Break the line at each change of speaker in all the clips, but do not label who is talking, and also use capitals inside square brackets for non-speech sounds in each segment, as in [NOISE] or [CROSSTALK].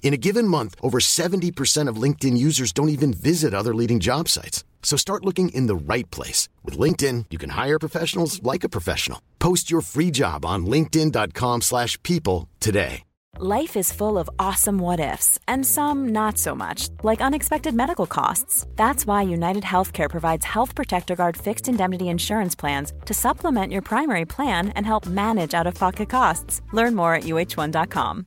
In a given month, over 70% of LinkedIn users don't even visit other leading job sites. So start looking in the right place. With LinkedIn, you can hire professionals like a professional. Post your free job on linkedin.com slash people today.
Life is full of awesome what ifs, and some not so much, like unexpected medical costs. That's why United Healthcare provides Health Protector Guard fixed indemnity insurance plans to supplement your primary plan and help manage out of pocket costs. Learn more at uh1.com.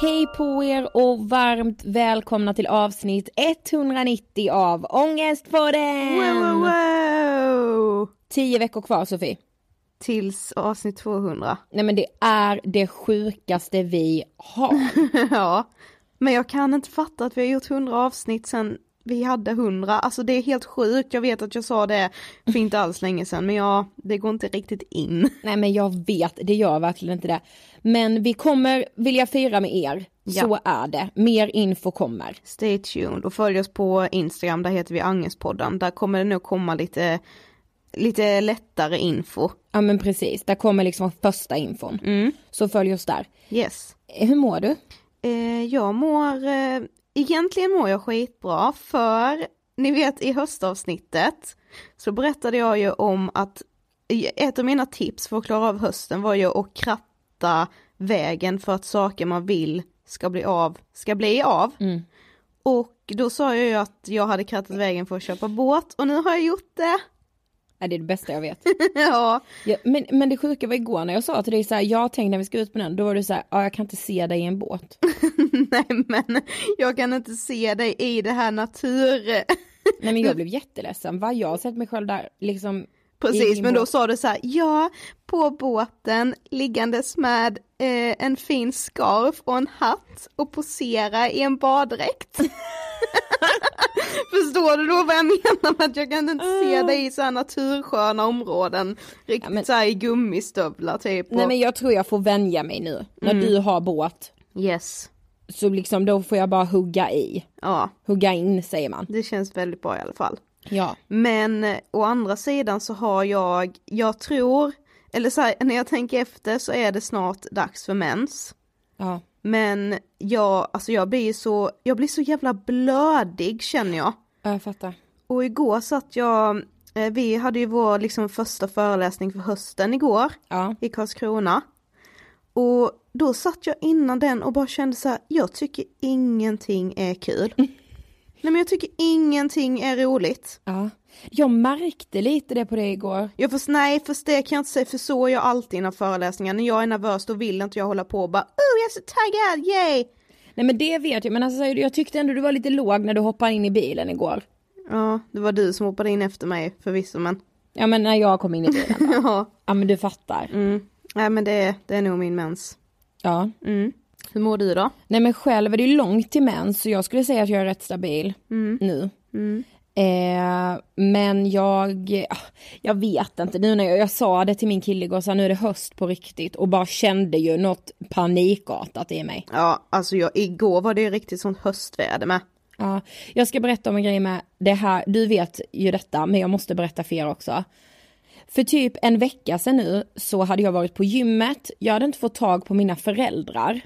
Hej på er och varmt välkomna till avsnitt 190 av Ångestpodden!
Wow, wow, wow.
Tio veckor kvar Sofie.
Tills avsnitt 200.
Nej men det är det sjukaste vi har. [LAUGHS]
ja, men jag kan inte fatta att vi har gjort 100 avsnitt sen vi hade 100, alltså det är helt sjukt, jag vet att jag sa det för inte alls länge sedan men ja, det går inte riktigt in.
Nej men jag vet, det gör verkligen inte det. Men vi kommer vilja fira med er,
Ja.
så är det. Mer info kommer.
Stay tuned och följ oss på Instagram, där heter vi Angespodden, där kommer det nog komma lite, lite lättare info.
Ja men precis, där kommer liksom första infon.
Mm.
Så följ oss där.
Yes.
Hur mår du?
Eh, jag mår, eh, egentligen mår jag skitbra för ni vet i höstavsnittet så berättade jag ju om att ett av mina tips för att klara av hösten var ju att kratta vägen för att saker man vill ska bli av, ska bli av.
Mm.
Och då sa jag ju att jag hade krattat vägen för att köpa båt och nu har jag gjort det.
Ja, det är det bästa jag vet. [LAUGHS]
ja,
Ja, men, men det sjuka var igår när jag sa till dig så här, jag tänkte när vi ska ut på den, då var du så här, ja jag kan inte se dig i en båt. [LAUGHS]
nej men jag kan inte se dig i det här natur...
Nej men jag [LAUGHS] blev jätteledsen, va? Jag har sett mig själv där liksom
Precis, men då
båt.
sa du så här, ja, på båten liggandes med eh, en fin scarf och en hatt och posera i en baddräkt. [LAUGHS] Förstår du då vad jag menar med att jag kan inte se dig i så här natursköna områden, riktigt
Ja, men-
så här i gummistövlar typ.
Nej
och-
men jag tror jag får vänja mig nu. När
Mm.
du har båt,
Yes,
så liksom då får jag bara hugga i.
ja,
Hugga in säger man.
det känns väldigt bra i alla fall.
Ja.
Men å andra sidan så har jag, jag tror, eller så här, när jag tänker efter så är det snart dags för mens.
Ja.
Men jag, alltså jag blir så, jag blir så jävla blödig känner jag.
Jag fattar.
Och igår satt jag, eh, vi hade ju vår liksom första föreläsning för hösten igår
Ja.
i Karlskrona. Och då satt jag innan den och bara kände så här, jag tycker ingenting är kul. [LAUGHS] Nej men jag tycker ingenting är roligt.
ja. Jag märkte lite det på det igår.
Jag fast, nej fast det kan jag inte säga för så är jag alltid innan föreläsningar. När jag är nervös då vill inte jag hålla på och bara oh jag är så taggad, yay!
Nej men det vet jag, men alltså jag tyckte ändå du var lite låg när du hoppade in i bilen igår.
Ja, det var du som hoppade in efter mig förvisso men.
Ja men när jag kom in i bilen. [LAUGHS]
Ja,
ja men du fattar.
mm. Nej men det, det är nog min mens.
Ja.
Mm. Hur mår du då?
Nej men själv är det ju långt till mens så jag skulle säga att jag är rätt stabil nu. Eh, men jag, ah, jag vet inte nu när jag, jag sa det till min kille igår så här, nu är det höst på riktigt och bara kände ju något panikartat i mig.
Ja, alltså jag, igår var det ju riktigt sånt höstväder med.
Ja, jag ska berätta om en grej med det här, du vet ju detta men jag måste berätta för er också. För typ en vecka sedan nu så hade jag varit på gymmet, jag hade inte fått tag på mina föräldrar.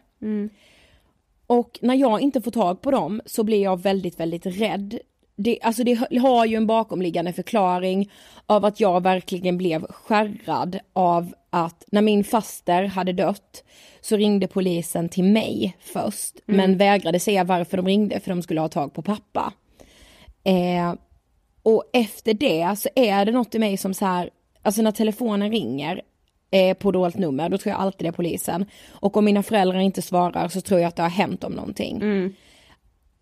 Och när jag inte får tag på dem så blir jag väldigt, väldigt rädd. Det, alltså det har ju en bakomliggande förklaring av att jag verkligen blev skärrad av att när min faster hade dött så ringde polisen till mig först men vägrade säga varför de ringde för de skulle ha tag på pappa. Eh, och efter det så är det något i mig som så här, alltså när telefonen ringer eh, på dolt nummer, då tror jag alltid det är polisen. Och om mina föräldrar inte svarar så tror jag att det har hänt om någonting.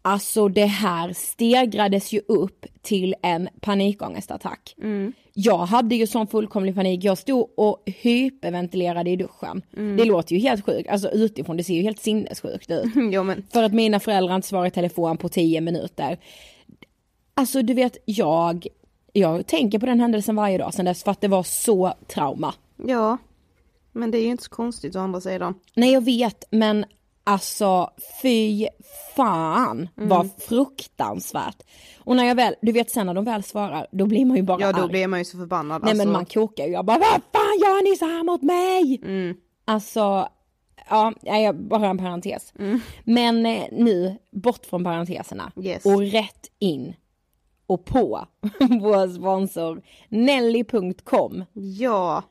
Alltså det här stegrades ju upp till en panikångestattack. Jag hade ju sån fullkomlig panik, jag stod och hyperventilerade i duschen. Det låter ju helt sjukt, alltså utifrån det ser ju helt sinnessjukt ut. [LAUGHS]
ja men,
För att mina föräldrar inte svarar i telefon på 10 minuter. Alltså du vet, jag, jag tänker på den händelsen varje dag sedan dess för att det var så trauma.
Ja. Men det är ju inte så konstigt å andra sidan.
Nej jag vet men alltså fy fan vad fruktansvärt. Och när jag väl, du vet sen när de väl svarar då blir man ju bara
Ja då
arg.
blir man ju så förbannad.
Nej
alltså.
men man kokar ju, jag bara vad fan gör ni så här mot mig?
Mm.
Alltså, ja, jag- bara en parentes. Men eh, nu, bort från parenteserna
Yes.
och rätt in och på [LAUGHS] vår sponsor Nelly.com.
Ja.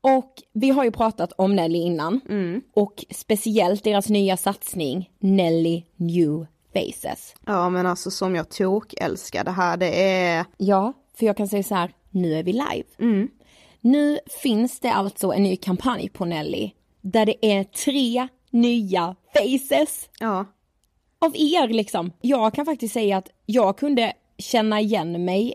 Och vi har ju pratat om Nelly innan
Mm.
och speciellt deras nya satsning Nelly New Faces.
Ja men alltså som jag tok älskar det här, det är,
Ja, för jag kan säga så här, nu är vi live.
Mm.
Nu finns det alltså en ny kampanj på Nelly där det är tre nya faces
ja.
av er liksom. Jag kan faktiskt säga att jag kunde känna igen mig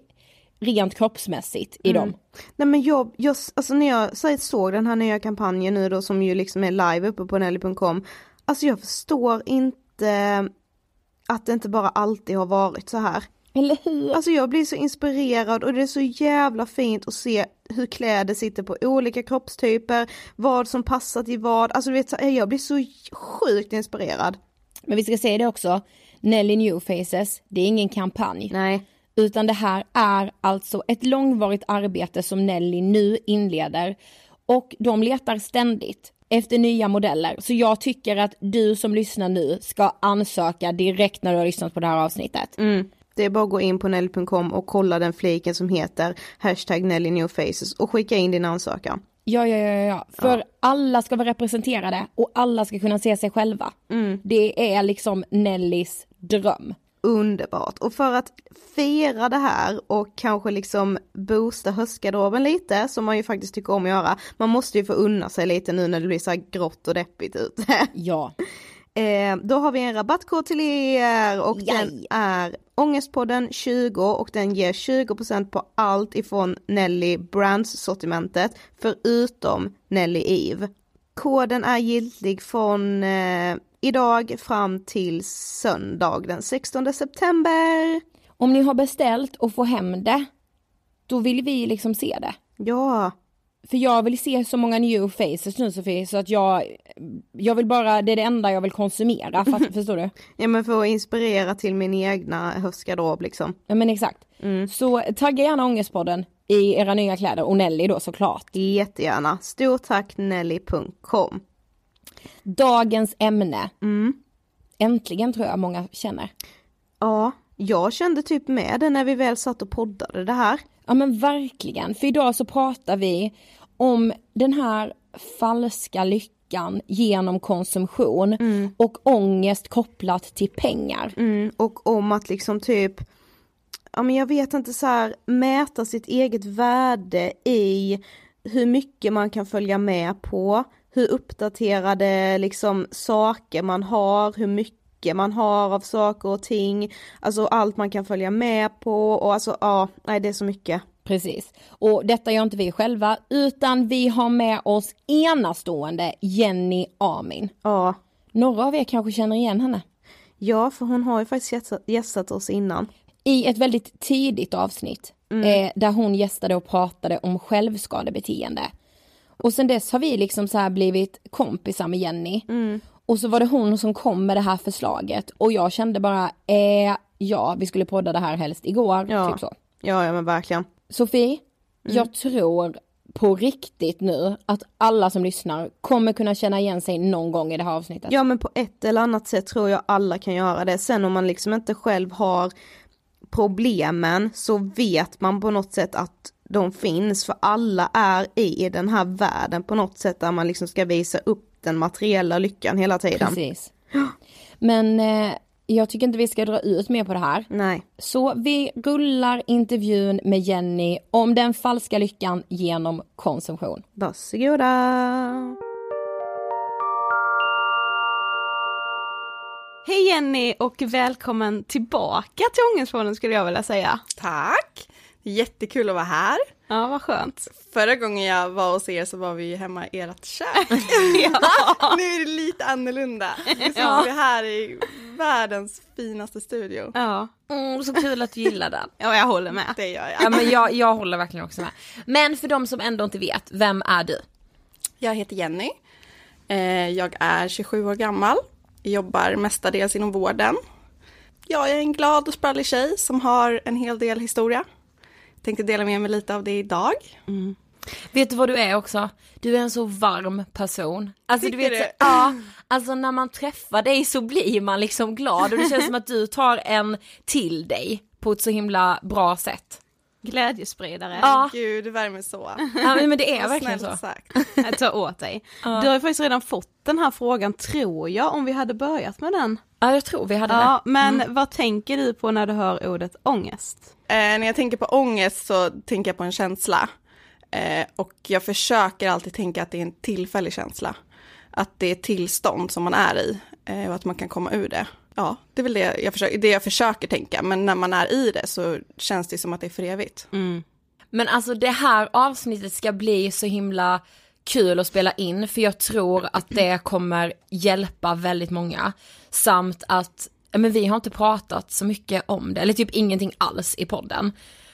rent kroppsmässigt i dem.
Nej men jag, jag alltså när jag så såg den här nya kampanjen nu då som ju liksom är live uppe på nelly.com, alltså jag förstår inte att det inte bara alltid har varit så här.
Eller hur?
Alltså jag blir så inspirerad och det är så jävla fint att se hur kläder sitter på olika kroppstyper, vad som passar till vad, alltså du vet så jag blir så sjukt inspirerad.
Men vi ska säga det också, Nelly New Faces, det är ingen kampanj.
Nej.
Utan det här är alltså ett långvarigt arbete som Nelly nu inleder. Och de letar ständigt efter nya modeller. Så jag tycker att du som lyssnar nu ska ansöka direkt när du har lyssnat på det här avsnittet.
Mm. Det är bara att gå in på nelly.com och kolla den fliken som heter hashtag Nelly New Faces och skicka in din ansökan.
Ja, ja, ja, ja. För alla ska vara representerade och alla ska kunna se sig själva. Det är liksom Nellys dröm.
Underbart! Och för att fira det här och kanske liksom boosta höstgarderoben lite, som man ju faktiskt tycker om att göra, man måste ju få unna sig lite nu när det blir så här grått och deppigt ute. [LAUGHS]
Ja.
Eh, då har vi en rabattkod till er och den är Ångestpodden 20 och den ger 20% på allt ifrån Nelly Brands sortimentet förutom Nelly Eve. Koden är giltig från eh, idag fram till söndag den 16 september.
Om ni har beställt och får hem det, då vill vi liksom se det.
Ja,
För jag vill se så många new faces nu Sofie, så att jag, jag vill bara, det är det enda jag vill konsumera, fatt, [LAUGHS] förstår du?
ja men för att inspirera till min egna höstgarderob liksom.
Ja men exakt. Så tagga gärna Ångestpodden i era nya kläder, och Nelly då såklart.
Jättegärna. Stort tack Nelly.com.
Dagens ämne. Äntligen tror jag många känner.
Ja, jag kände typ med det när vi väl satt och poddade det här.
Ja men verkligen, för idag så pratar vi om den här falska lyckan genom konsumtion och ångest kopplat till pengar.
Mm, och om att liksom typ, ja men jag vet inte så här, mäta sitt eget värde i hur mycket man kan följa med på, hur uppdaterade liksom saker man har, hur mycket man har av saker och ting, alltså allt man kan följa med på och alltså ja, nej det är så mycket.
Precis. Och detta gör inte vi själva, utan vi har med oss enastående Jenny Amin.
Ja,
Några av er kanske känner igen henne.
ja för hon har ju faktiskt gästat, gästat oss innan.
I ett väldigt tidigt avsnitt, eh, där hon gästade och pratade om självskadebeteende. Och sen dess har vi liksom så här blivit kompisar med Jenny. Och så var det hon som kom med det här förslaget och jag kände bara, eh, ja vi skulle podda det här helst igår,
Ja.
typ så.
Ja, ja men verkligen.
Sofie, jag tror på riktigt nu att alla som lyssnar kommer kunna känna igen sig någon gång i det här avsnittet.
Ja men på ett eller annat sätt tror jag alla kan göra det. Sen om man liksom inte själv har problemen så vet man på något sätt att de finns för alla är i den här världen på något sätt där man liksom ska visa upp den materiella lyckan hela tiden.
Precis. [GASPS] Men eh, jag tycker inte vi ska dra ut mer på det här.
Nej.
Så vi rullar intervjun med Jenny om den falska lyckan genom konsumtion.
Varsågoda. Hej Jenny och välkommen tillbaka till Ångestpodden skulle jag vilja säga.
Tack! Jättekul att vara här.
Ja vad skönt.
Förra gången jag var hos er så var vi ju hemma i ert kök. [LAUGHS] nu är det lite annorlunda. Nu sitter vi här i världens finaste studio.
Ja.
Mm, så kul att du gillar den.
ja jag håller med.
Det gör
Ja
jag.
men jag, jag håller verkligen också med. Men för de som ändå inte vet, vem är du?
Jag heter Jenny. Eh, Jag är 27 år gammal. Jobbar mestadels inom vården. Jag är en glad och sprallig tjej som har en hel del historia. Tänkte dela med mig lite av det idag.
Vet du vad du är också? Du är en så varm person. Alltså du vet,
du?
ja, alltså när man träffar dig så blir man liksom glad och det känns som att du tar en till dig på ett så himla bra sätt.
Glädjespridare.
Ja,
Gud, det värmer så. [LAUGHS]
ja men det är verkligen så.
sagt. [LAUGHS]
Jag tar åt dig. Du har ju faktiskt redan fått den här frågan tror jag om vi hade börjat med den.
Ja jag tror vi hade
Ja,
det.
men vad tänker du på när du hör ordet ångest?
Eh, när jag tänker på ångest så tänker jag på en känsla. Eh, och jag försöker alltid tänka att det är en tillfällig känsla. Att det är tillstånd som man är i eh, och att man kan komma ur det. Ja, det är väl det jag, försöker, det jag försöker tänka, men när man är i det så känns det som att det är för evigt. Mm.
Men alltså det här avsnittet ska bli så himla kul att spela in för jag tror att det kommer hjälpa väldigt många. Samt att, ja, men vi har inte pratat så mycket om det, eller typ ingenting alls i podden.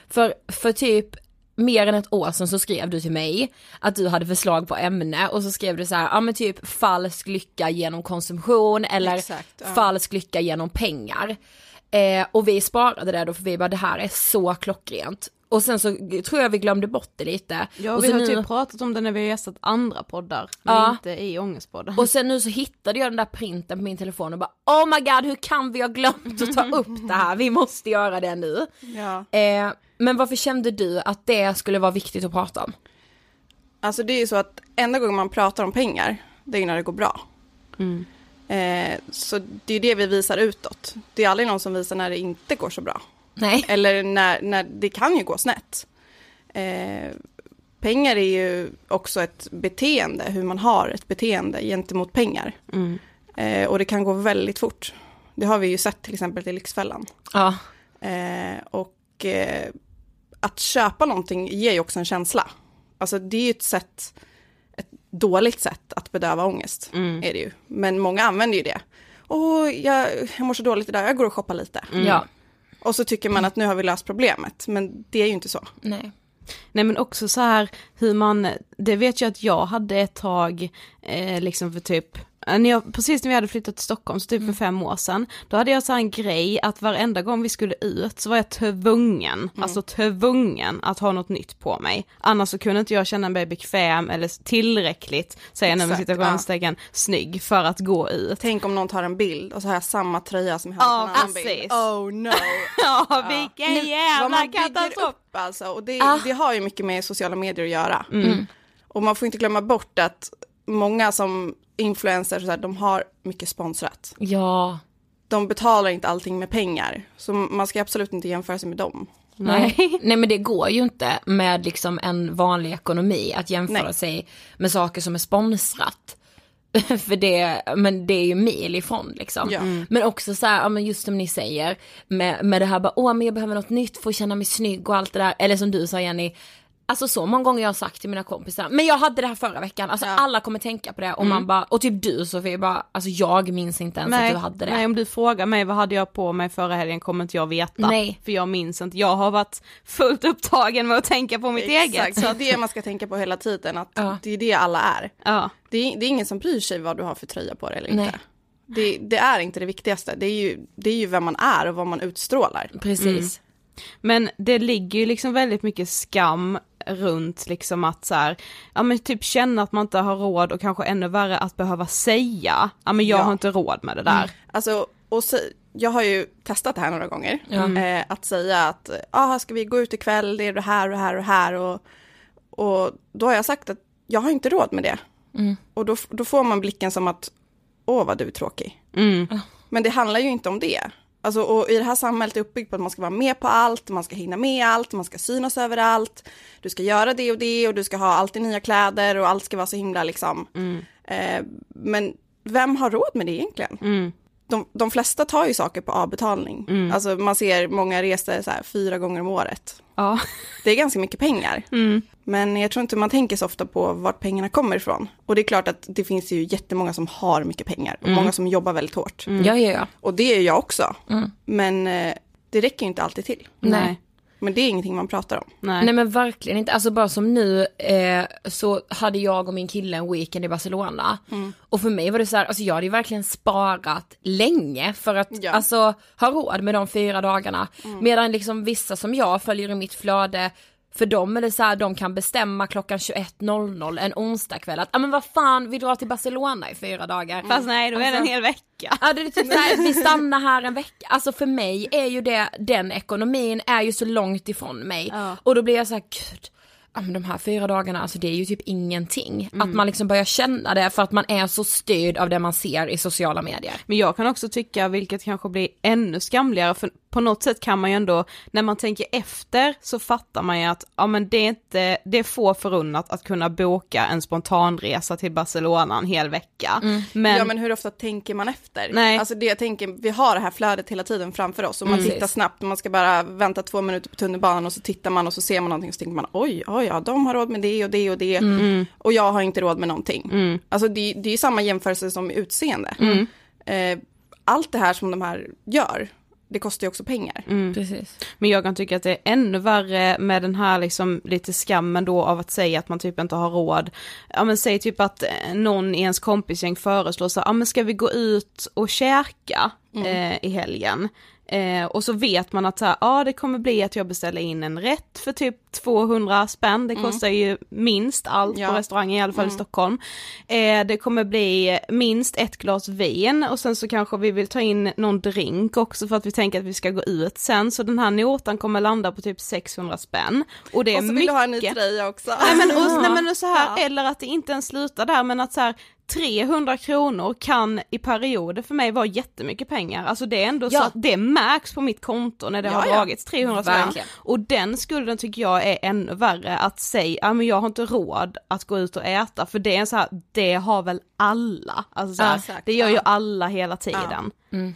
För, för typ mer än ett år sedan så skrev du till mig att du hade förslag på ämne och så skrev du så här, ja men typ falsk lycka genom konsumtion eller
Exakt, ja.
falsk lycka genom pengar. Eh, och vi sparade det då för vi bara det här är så klockrent. Och sen så tror jag vi glömde bort det lite.
Ja,
och
vi
så
har
nu,
typ pratat om det när vi har gästat andra poddar, men
Ja.
inte i Ångestpodden.
och sen nu så hittade jag den där printen på min telefon och bara oh my god hur kan vi ha glömt att ta upp det här, vi måste göra det nu.
Ja.
Eh, men varför kände du att det skulle vara viktigt att prata om?
Alltså det är ju så att enda gången man pratar om pengar, det är ju när det går bra. Eh, så det är ju det vi visar utåt. Det är aldrig någon som visar när det inte går så bra.
Nej. [LAUGHS]
Eller när, när det kan ju gå snett. Eh, pengar är ju också ett beteende, hur man har ett beteende gentemot pengar. Eh, och det kan gå väldigt fort. Det har vi ju sett till exempel till Lyxfällan.
Ja.
Eh, och eh, att köpa någonting ger ju också en känsla. Alltså det är ju ett sätt, ett dåligt sätt att bedöva ångest. Är det ju. Men många använder ju det. Åh, jag, jag mår så dåligt idag, jag går och shoppar lite.
Ja.
Och så tycker man att nu har vi löst problemet, men det är ju inte så.
Nej.
Nej men också så här hur man, det vet jag att jag hade ett tag, eh, liksom för typ, när jag, precis när vi hade flyttat till Stockholm, så typ för fem år sedan, då hade jag så en grej att varenda gång vi skulle ut så var jag tvungen, alltså tvungen att ha något nytt på mig. Annars så kunde inte jag känna mig bekväm eller tillräckligt, säger jag nu med
Exakt,
citationstecken, snygg för att gå ut.
Tänk om någon tar en bild och så har jag samma tröja som jag hade
Ja,
på en annan
precis.
bild. Oh no! [LAUGHS]
Ja, vilken
Vad
jävla katastrof!
upp alltså. Och det,
Ah.
det har ju mycket med sociala medier att göra.
Mm.
Och man får inte glömma bort att många som influencers, så här, de har mycket sponsrat.
Ja.
De betalar inte allting med pengar. Så man ska absolut inte jämföra sig med dem.
Nej. [LAUGHS] Nej men det går ju inte med liksom en vanlig ekonomi att jämföra
Nej.
sig med saker som är sponsrat. [LAUGHS] För det, men det är ju mil ifrån liksom.
Ja. Mm.
Men också så här, ja men just som ni säger, med, med det här bara, åh men jag behöver något nytt för att känna mig snygg och allt det där. Eller som du sa Jenny, alltså så många gånger jag har sagt till mina kompisar, men jag hade det här förra veckan, alltså
Ja.
alla kommer tänka på det och man bara, och typ du Sofie bara, alltså jag minns inte ens att du hade det.
nej, om du frågar mig vad hade jag på mig förra helgen kommer inte jag veta.
Nej.
För jag minns inte, jag har varit fullt upptagen med att tänka på mitt eget.
Exakt, så det är det man ska tänka på hela tiden. Att
Ja.
det är det alla är.
Ja.
Det är, det är ingen som bryr sig vad du har för tröja på dig eller
Nej.
inte. Det, det är inte det viktigaste. Det är, ju, det är ju vem man är och vad man utstrålar.
Precis.
Men det ligger ju liksom väldigt mycket skam runt liksom att så här, ja men typ känna att man inte har råd och kanske ännu värre att behöva säga, ja men jag
Ja.
har inte råd med det där.
Alltså, och så, jag har ju testat det här några gånger.
Ja.
Eh, att säga att, ah, ska vi gå ut ikväll, det är det här och det här och det här. Och, och då har jag sagt att jag har inte råd med det.
Mm.
Och då, då får man blicken som att, åh vad du är tråkig.
Mm.
Men det handlar ju inte om det. Alltså, och i det här samhället är uppbyggt på att man ska vara med på allt, man ska hinna med allt, man ska synas överallt, du ska göra det och det och du ska ha alltid nya kläder och allt ska vara så himla liksom. Eh, men vem har råd med det egentligen?
Mm.
De, de flesta tar ju saker på avbetalning. Alltså man ser många resor så här fyra gånger om året.
Ja.
Det är ganska mycket pengar.
Mm.
Men jag tror inte man tänker så ofta på vart pengarna kommer ifrån. Och det är klart att det finns ju jättemånga som har mycket pengar och många som jobbar väldigt hårt.
Ja, ja, ja.
Och det är jag också.
Mm.
Men eh, det räcker ju inte alltid till.
Nej.
Men det är ingenting man pratar om.
Nej.
Nej men verkligen inte, alltså bara som nu eh, så hade jag och min kille en weekend i Barcelona. Och för mig var det så här, alltså jag hade ju verkligen sparat länge för att
Ja.
alltså ha råd med de fyra dagarna. Medan liksom vissa som jag följer i mitt flöde, för dem är det så här, de kan bestämma klockan 21.00 en onsdagkväll att, ja men vad fan, vi drar till Barcelona i fyra dagar.
Fast nej, då är det en hel vecka.
Ja det är typ såhär, vi stannar här en vecka. Alltså för mig är ju det, den ekonomin är ju så långt ifrån mig.
Ja.
Och då blir jag såhär, gud, ja men de här fyra dagarna, alltså det är ju typ ingenting. Att man liksom börjar känna det för att man är så styrd av det man ser i sociala medier.
Men jag kan också tycka, vilket kanske blir ännu skamligare, för på något sätt kan man ju ändå, när man tänker efter så fattar man ju att, ja men det är inte, det är få förunnat att kunna boka en spontanresa till Barcelona en hel vecka. Men,
ja men hur ofta tänker man efter?
Nej.
Alltså det jag tänker, vi har det här flödet hela tiden framför oss och man
Mm.
tittar snabbt, man ska bara vänta två minuter på tunnelbanan och så tittar man och så ser man någonting och så tänker man oj, oj ja, de har råd med det och det och det och jag har inte råd med någonting. Alltså det, det är ju samma jämförelse som utseende. Eh, allt det här som de här gör, det kostar ju också pengar.
Precis.
men jag kan tycka att det är ännu värre med den här liksom lite skammen då av att säga att man typ inte har råd. Ja men säg typ att eh, någon i ens kompisgäng föreslår så, ja men ska vi gå ut och käka eh, i helgen? Eh, och så vet man att så här, ja det kommer bli att jag beställer in en rätt för typ 200 spänn, det kostar ju minst allt
Ja.
på restaurang i alla fall i Stockholm. Eh, det kommer bli minst ett glas vin och sen så kanske vi vill ta in någon drink också för att vi tänker att vi ska gå ut sen, så den här notan kommer landa på typ 600 spänn. Och det är
Och så vill
mycket.
du ha en ny tröja också.
Nej men, och, nej, men och så här, eller att det inte ens slutar där men att så här 300 kronor kan i perioder för mig vara jättemycket pengar, alltså det är ändå
Ja.
så att det märks på mitt konto när det har
Ja, ja.
dragits 300 spänn. Och den skulden tycker jag är ännu värre att säga, ja men jag har inte råd att gå ut och äta för det är en så här, det har väl alla, alltså så här,
Ja,
det gör ju alla hela tiden.
Mm.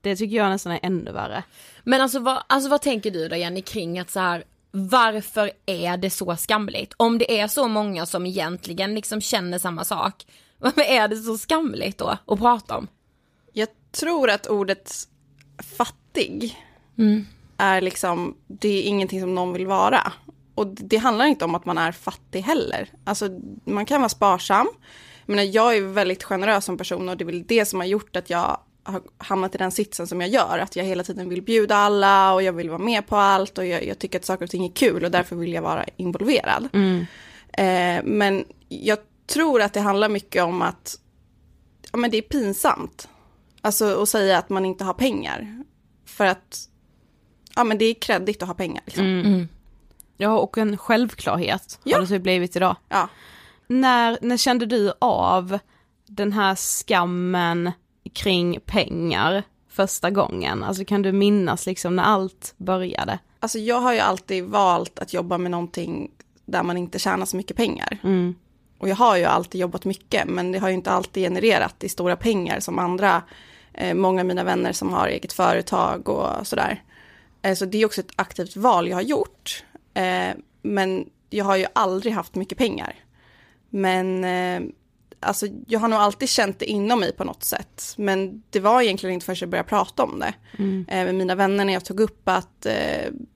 Det tycker jag nästan är ännu värre.
Men alltså vad, alltså vad tänker du då Jenny kring att så här, varför är det så skamligt? Om det är så många som egentligen liksom känner samma sak, [LAUGHS] varför är det så skamligt då att prata om?
Jag tror att ordet fattig är liksom, det är ingenting som någon vill vara. Och det handlar inte om att man är fattig heller. Alltså man kan vara sparsam. Men jag är väldigt generös som person och det är väl det som har gjort att jag har hamnat i den sitsen som jag gör. Att jag hela tiden vill bjuda alla och jag vill vara med på allt och jag, jag tycker att saker och ting är kul och därför vill jag vara involverad. Eh, men jag tror att det handlar mycket om att ja, men det är pinsamt. Alltså att säga att man inte har pengar. För att ja, men det är kreddigt att ha pengar. Liksom.
Ja och en självklarhet
Ja.
har det typ blivit idag.
Ja.
När, när kände du av den här skammen kring pengar första gången? Alltså kan du minnas liksom när allt började?
Alltså jag har ju alltid valt att jobba med någonting där man inte tjänar så mycket pengar.
Mm.
Och jag har ju alltid jobbat mycket, men det har ju inte alltid genererat i stora pengar som andra, eh, många av mina vänner som har eget företag och sådär. Eh, så det är också ett aktivt val jag har gjort. Eh, men jag har ju aldrig haft mycket pengar. Men eh, alltså, jag har nog alltid känt det inom mig på något sätt. Men det var egentligen inte förrän jag började prata om det. Eh, med mina vänner när jag tog upp att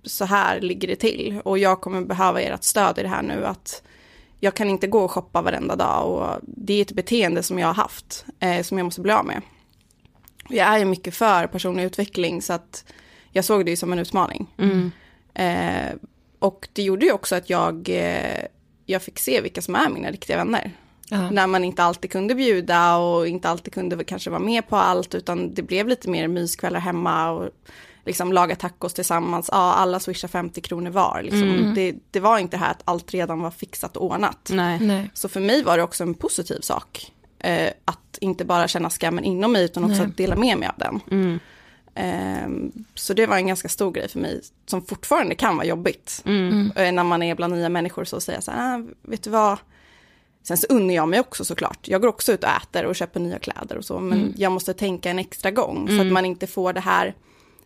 så här ligger det till. Och jag kommer behöva ert stöd i det här nu. Att jag kan inte gå och shoppa varenda dag. Och det är ett beteende som jag har haft. Som jag måste bli av med. Jag är ju mycket för personlig utveckling. Så att jag såg det ju som en utmaning. Eh, och det gjorde ju också att jag, eh, jag fick se vilka som är mina riktiga vänner.
Ja.
När man inte alltid kunde bjuda och inte alltid kunde kanske vara med på allt utan det blev lite mer myskvällar hemma och liksom laga tacos tillsammans. Ja, alla swishar 50 kronor var. Liksom. Det, det var inte det här att allt redan var fixat och ordnat.
Nej.
Nej.
Så för mig var det också en positiv sak. Eh, att inte bara känna skammen inom mig utan också
Nej.
att dela med mig av den. Ehm, så det var en ganska stor grej för mig som fortfarande kan vara jobbigt. Eh, när man är bland nya människor så säger jag så här, ah, vet du vad? Sen så unnar jag mig också såklart. Jag går också ut och äter och köper nya kläder och så. Men jag måste tänka en extra gång så att man inte får det här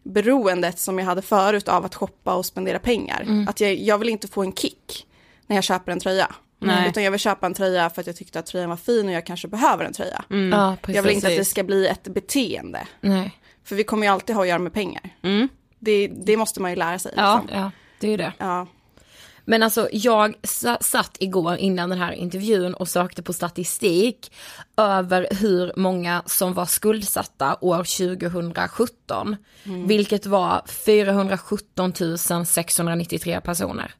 beroendet som jag hade förut av att shoppa och spendera pengar. Att jag, jag vill inte få en kick när jag köper en tröja.
Nej.
Utan jag vill köpa en tröja för att jag tyckte att tröjan var fin och jag kanske behöver en tröja.
Ja, precis.
Jag vill inte att det ska bli ett beteende.
Nej.
För vi kommer ju alltid ha att göra med pengar. Det, det måste man ju lära sig.
Ja.
Liksom.
Ja, det är det.
Ja.
Men alltså jag sa- satt igår innan den här intervjun och sökte på statistik över hur många som var skuldsatta år 2017. Vilket var 417 693 personer.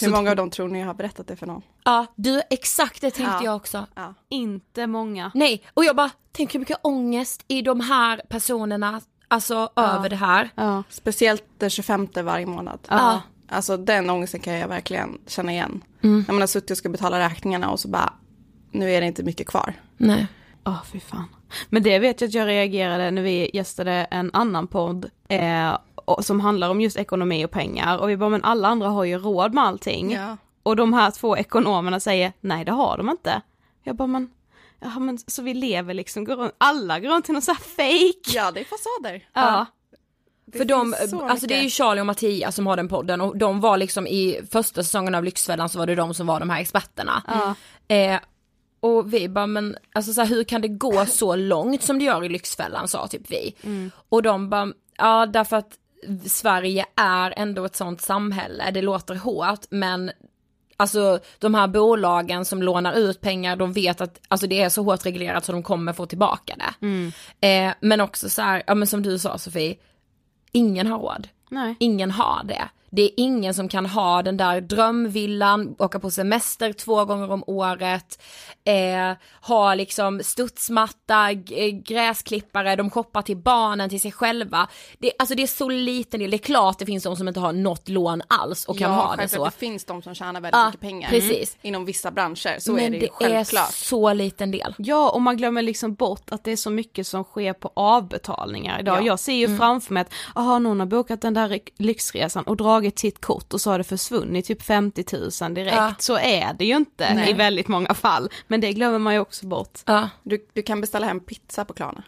Hur många av dem tror ni jag har berättat det för någon?
Ja, du exakt det tänkte
Ja.
jag också.
Ja.
Inte många.
Nej, och jag bara, tänk hur mycket ångest i de här personerna, alltså över det här.
Ja.
Speciellt den 25 varje månad.
Ja.
Alltså den ångesten kan jag verkligen känna igen. När man har suttit och ska betala räkningarna och så bara, nu är det inte mycket kvar.
Nej.
Åh fy fan. Men det vet jag att jag reagerade när vi gästade en annan podd eh, och, som handlar om just ekonomi och pengar och vi bara men alla andra har ju råd med allting.
Ja.
Och de här två ekonomerna säger nej det har de inte. Jag bara men, jaha men så vi lever liksom, går runt, alla går runt till någon sån här fake.
Ja, det är fasader.
Ja.
Det
För de, alltså det är ju
mycket.
Charlie och Mattias som har den podden och de var liksom i första säsongen av Lyxfällan så var det de som var de här experterna. Eh, och vi bara, men alltså så här, hur kan det gå så långt som det gör i Lyxfällan sa typ vi. Och de bara, ja därför att Sverige är ändå ett sånt samhälle, det låter hårt men Alltså de här bolagen som lånar ut pengar, de vet att alltså, det är så hårt reglerat så de kommer få tillbaka det. Eh, men också så här, ja men som du sa Sofie, ingen har råd.
Nej.
Ingen har det. det är ingen som kan ha den där drömvillan, åka på semester två gånger om året, eh, ha liksom studsmatta, g- gräsklippare, de shoppar till barnen, till sig själva. Det, alltså det är så liten del, det är klart det finns de som inte har något lån alls och kan
ja,
ha det så.
Det finns de som tjänar väldigt
Ja,
mycket pengar
precis.
inom vissa branscher. Så är
Men
det,
det
ju självklart.
är så liten del.
Ja, och man glömmer liksom bort att det är så mycket som sker på avbetalningar idag.
Ja.
Jag ser ju framför mig att, aha, någon har bokat den där lyxresan och dragit sitt kort och så har det försvunnit typ 50 000 direkt.
Ja.
Så är det ju inte
Nej.
i väldigt många fall. Men det glömmer man ju också bort.
Ja.
Du, du kan beställa hem pizza på Klarna.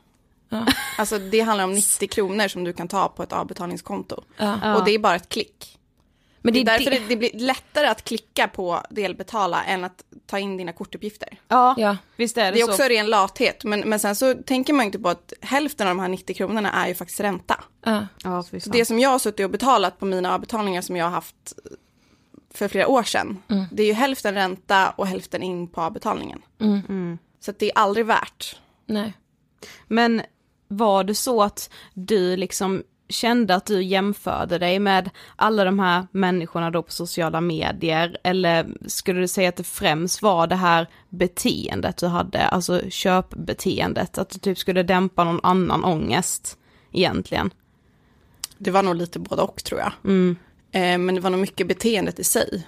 Ja.
Alltså det handlar om 90 kronor som du kan ta på ett avbetalningskonto.
Ja.
Och det är bara ett klick.
Men
Det
det
är
är
därför
det,
det, blir lättare att klicka på delbetala än att ta in dina kortuppgifter.
Ja,
Ja.
visst är det,
Det är
så.
också ren lathet, men, men sen så tänker man ju inte på att hälften av de här 90 kronorna är ju faktiskt ränta.
ja.
Ja,
det som jag har suttit och betalat på mina avbetalningar som jag har haft för flera år sedan,
Mm.
det är ju hälften ränta och hälften in på avbetalningen.
Mm.
Så att det är aldrig värt.
Nej.
Men var det så att du liksom kände att du jämförde dig med alla de här människorna då på sociala medier eller skulle du säga att det främst var det här beteendet du hade, alltså köpbeteendet, att du typ skulle dämpa någon annan ångest egentligen?
Det var nog lite både och tror jag.
Mm.
Eh, men det var nog mycket beteendet i sig.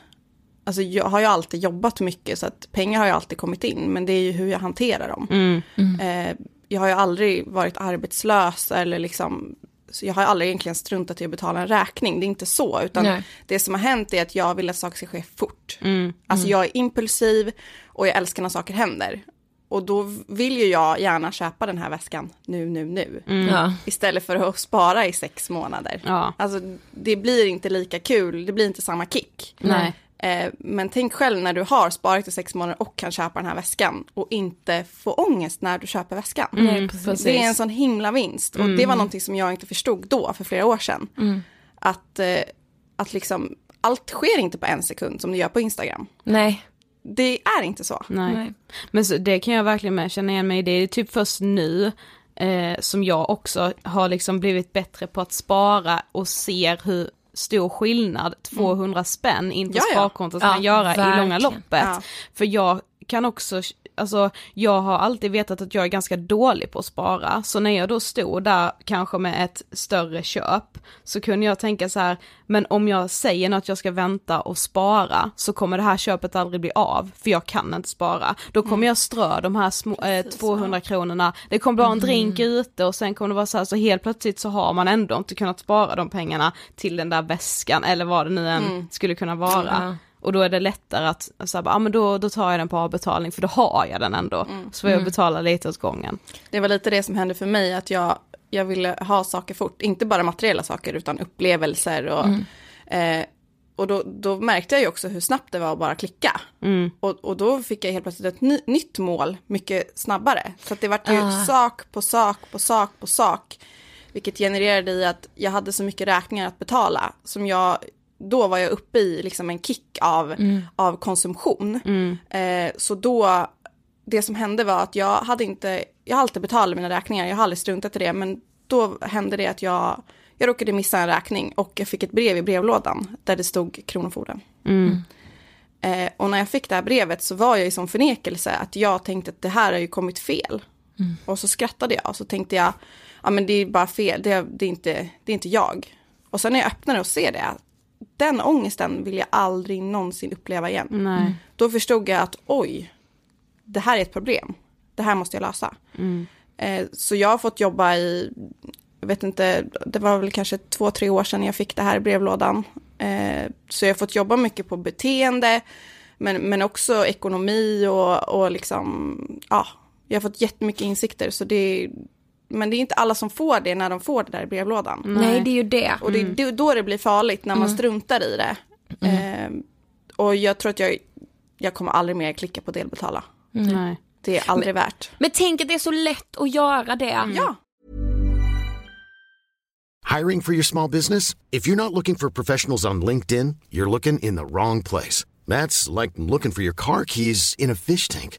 Alltså jag har ju alltid jobbat mycket så att pengar har ju alltid kommit in, men det är ju hur jag hanterar dem.
Mm.
Eh, jag har ju aldrig varit arbetslös eller liksom, så jag har aldrig egentligen struntat i att betala en räkning, det är inte så, utan
Nej.
det som har hänt är att jag vill att saker ska ske fort.
Mm.
Alltså jag är impulsiv och jag älskar när saker händer. Och då vill ju jag gärna köpa den här väskan nu, nu, nu.
Ja.
Istället för att spara i sex månader.
Ja.
Alltså det blir inte lika kul, det blir inte samma kick.
Nej.
Eh, men tänk själv när du har sparat i sex månader och kan köpa den här väskan och inte få ångest när du köper väskan.
Nej, precis.
Det är en sån himla vinst och det var någonting som jag inte förstod då för flera år sedan. Att, eh, att liksom, allt sker inte på en sekund som det gör på Instagram.
Nej.
Det är inte så.
Nej.
Nej.
Men så, det kan jag verkligen med känna igen mig i. Det är typ först nu eh, som jag också har liksom blivit bättre på att spara och ser hur stor skillnad 200 spänn in på
Ja, ja.
sparkontot
Ja,
kan göra i långa
verkligen.
loppet.
Ja.
För jag kan också, alltså jag har alltid vetat att jag är ganska dålig på att spara, så när jag då stod där kanske med ett större köp, så kunde jag tänka så här, men om jag säger att jag ska vänta och spara, så kommer det här köpet aldrig bli av, för jag kan inte spara. Då kommer jag strö de här små, eh, 200 kronorna, det kommer vara en drink ute och sen kommer det vara så här, så helt plötsligt så har man ändå inte kunnat spara de pengarna till den där väskan, eller vad det nu än skulle kunna vara. Och då är det lättare att, så här, ah, men då, då tar jag den på avbetalning för då har jag den ändå. Så får jag betala lite åt gången.
Det var lite det som hände för mig, att jag, jag ville ha saker fort. Inte bara materiella saker, utan upplevelser. Och, eh, och då, då märkte jag ju också hur snabbt det var att bara klicka. Och, och då fick jag helt plötsligt ett ny, nytt mål mycket snabbare. Så att det vart ju
Ah.
sak på sak på sak på sak. Vilket genererade i att jag hade så mycket räkningar att betala. Som jag, då var jag uppe i liksom en kick av, av konsumtion. Eh, så då, det som hände var att jag hade inte, jag har alltid betalat mina räkningar, jag har aldrig struntat i det, men då hände det att jag, jag råkade missa en räkning och jag fick ett brev i brevlådan där det stod Kronofogden. Eh, och när jag fick det här brevet så var jag i sån förnekelse att jag tänkte att det här har ju kommit fel. Och så skrattade jag och så tänkte jag, ja men det är bara fel, det, det, är, inte, det är inte jag. Och sen när jag öppnade och ser det, den ångesten vill jag aldrig någonsin uppleva igen.
Nej.
Då förstod jag att oj, det här är ett problem. Det här måste jag lösa. Eh, så jag har fått jobba i, jag vet inte, det var väl kanske två, tre år sedan jag fick det här i brevlådan. Eh, så jag har fått jobba mycket på beteende, men, men också ekonomi och, och liksom, ja, jag har fått jättemycket insikter. Så det men det är inte alla som får det när de får det där i brevlådan.
Nej, det är ju det.
Och det är det- då det blir farligt när man struntar i det. Eh, och jag tror att jag, jag kommer aldrig mer klicka på delbetala.
Nej.
Det är aldrig värt.
Men tänk att det är så lätt att göra det.
Ja,
Hiring for your small business? If you're not looking for professionals on LinkedIn, you're looking in the wrong place. That's like looking for your car keys in a fish tank.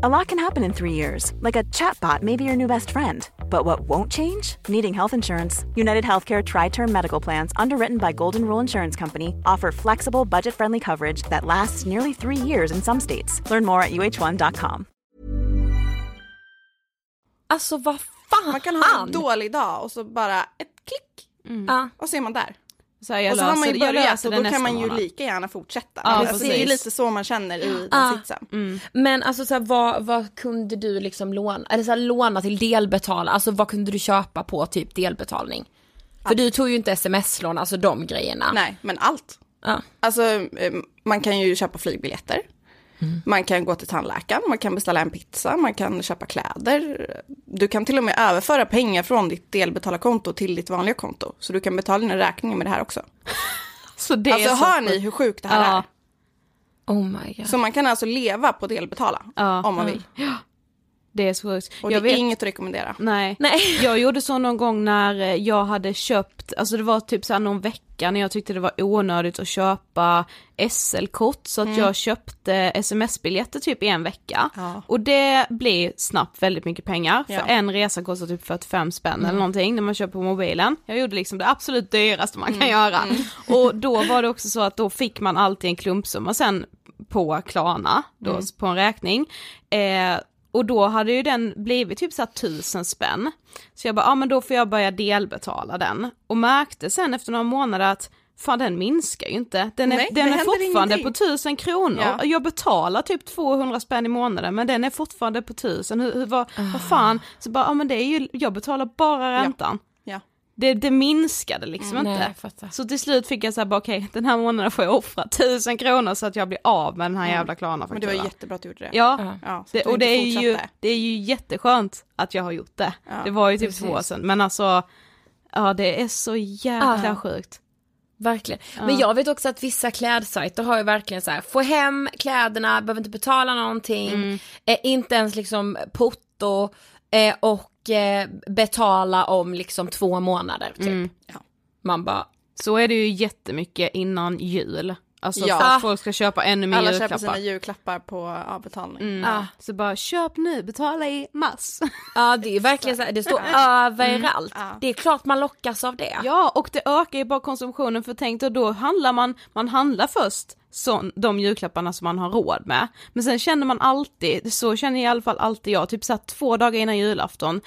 A lot can happen in three years, like a chatbot may be your new best friend. But what won't change? Needing health insurance. United Healthcare Tri Term Medical Plans, underwritten by Golden Rule Insurance Company, offer flexible, budget friendly coverage that lasts nearly three years in some states. Learn more at uh1.com.
Alltså vad fan!
Man kan ha en dålig dag och så bara ett klick
Ja.
och så är man där.
Så här, jag
och så har man ju börjat och då kan man ju
månad.
lika gärna fortsätta.
Ja,
alltså, det är ju lite så man känner i den
Ja.
sitsen.
Men alltså så här, vad, vad kunde du liksom låna, eller så här, låna till delbetala, alltså vad kunde du köpa på typ delbetalning? För du tog ju inte sms-lån, alltså de grejerna.
Nej, men allt.
Ja.
Alltså eh, man kan ju köpa flygbiljetter. Man kan gå till tandläkaren, man kan beställa en pizza, man kan köpa kläder. Du kan till och med överföra pengar från ditt delbetalarkonto till ditt vanliga konto. Så du kan betala dina räkningar med det här också. [LAUGHS]
Så det
alltså
är så
hör ni hur sjukt det här
Ja.
är?
Oh my god.
Så man kan alltså leva på delbetala
Ja.
om man vill.
Det är så sjukt.
Och
Jag
det är
vet-
inget att rekommendera.
Nej.
Nej. [LAUGHS]
Jag gjorde så någon gång när eh, jag hade köpt, alltså det var typ så här någon vecka när jag tyckte det var onödigt att köpa SL-kort så att jag köpte sms-biljetter typ i en vecka.
Ja.
Och det blir snabbt väldigt mycket pengar, för
Ja.
en resa kostar typ 45 spänn eller någonting när man köper på mobilen. Jag gjorde liksom det absolut dyraste man kan göra. [LAUGHS] Och då var det också så att då fick man alltid en klumpsumma sen på Klarna, då på en räkning. Eh, och då hade ju den blivit typ såhär tusen spänn. Så jag bara, ja men då får jag börja delbetala den. Och märkte sen efter några månader att fan den minskar ju inte. Den är,
Nej,
den är fortfarande
ingenting.
på tusen kronor.
Ja.
Jag betalar typ 200 spänn i månaden men den är fortfarande på tusen. Hur, hur, vad, vad fan? Så bara, ja men det är ju, jag betalar bara räntan.
Ja.
Det, det minskade liksom
Nej,
inte.
fattar.
Så till slut fick jag säga bara okej den här månaden får jag offra tusen kronor så att jag blir av med den här jävla klarna
Men det var jättebra att du gjorde det.
Ja,
Ja.
Ja, så
det, och det är, ju, det är ju jätteskönt att jag har gjort det.
Ja,
det var ju typ
precis.
två år sedan, men alltså, ja det är så jäkla
Ja.
sjukt.
Verkligen. Men jag vet också att vissa klädsajter har ju verkligen så här, få hem kläderna, behöver inte betala någonting, eh, inte ens liksom porto eh, och eh, betala om liksom två månader typ.
Ja.
Man bara,
Så är det ju jättemycket innan jul. Alltså
Ja.
för att folk ska köpa ännu mer
Alla
julklappar.
köper sina julklappar på avbetalning.
Mm.
ah,
Så bara köp nu, betala i mars. [LAUGHS]
ja det är verkligen så det står [LAUGHS] överallt.
Ja.
Det är klart man lockas av det.
Ja, och det ökar ju bara konsumtionen för tänk då, då handlar man, man handlar först sån, de julklapparna som man har råd med. Men sen känner man alltid, så känner i alla fall alltid jag, typ såhär två dagar innan julafton,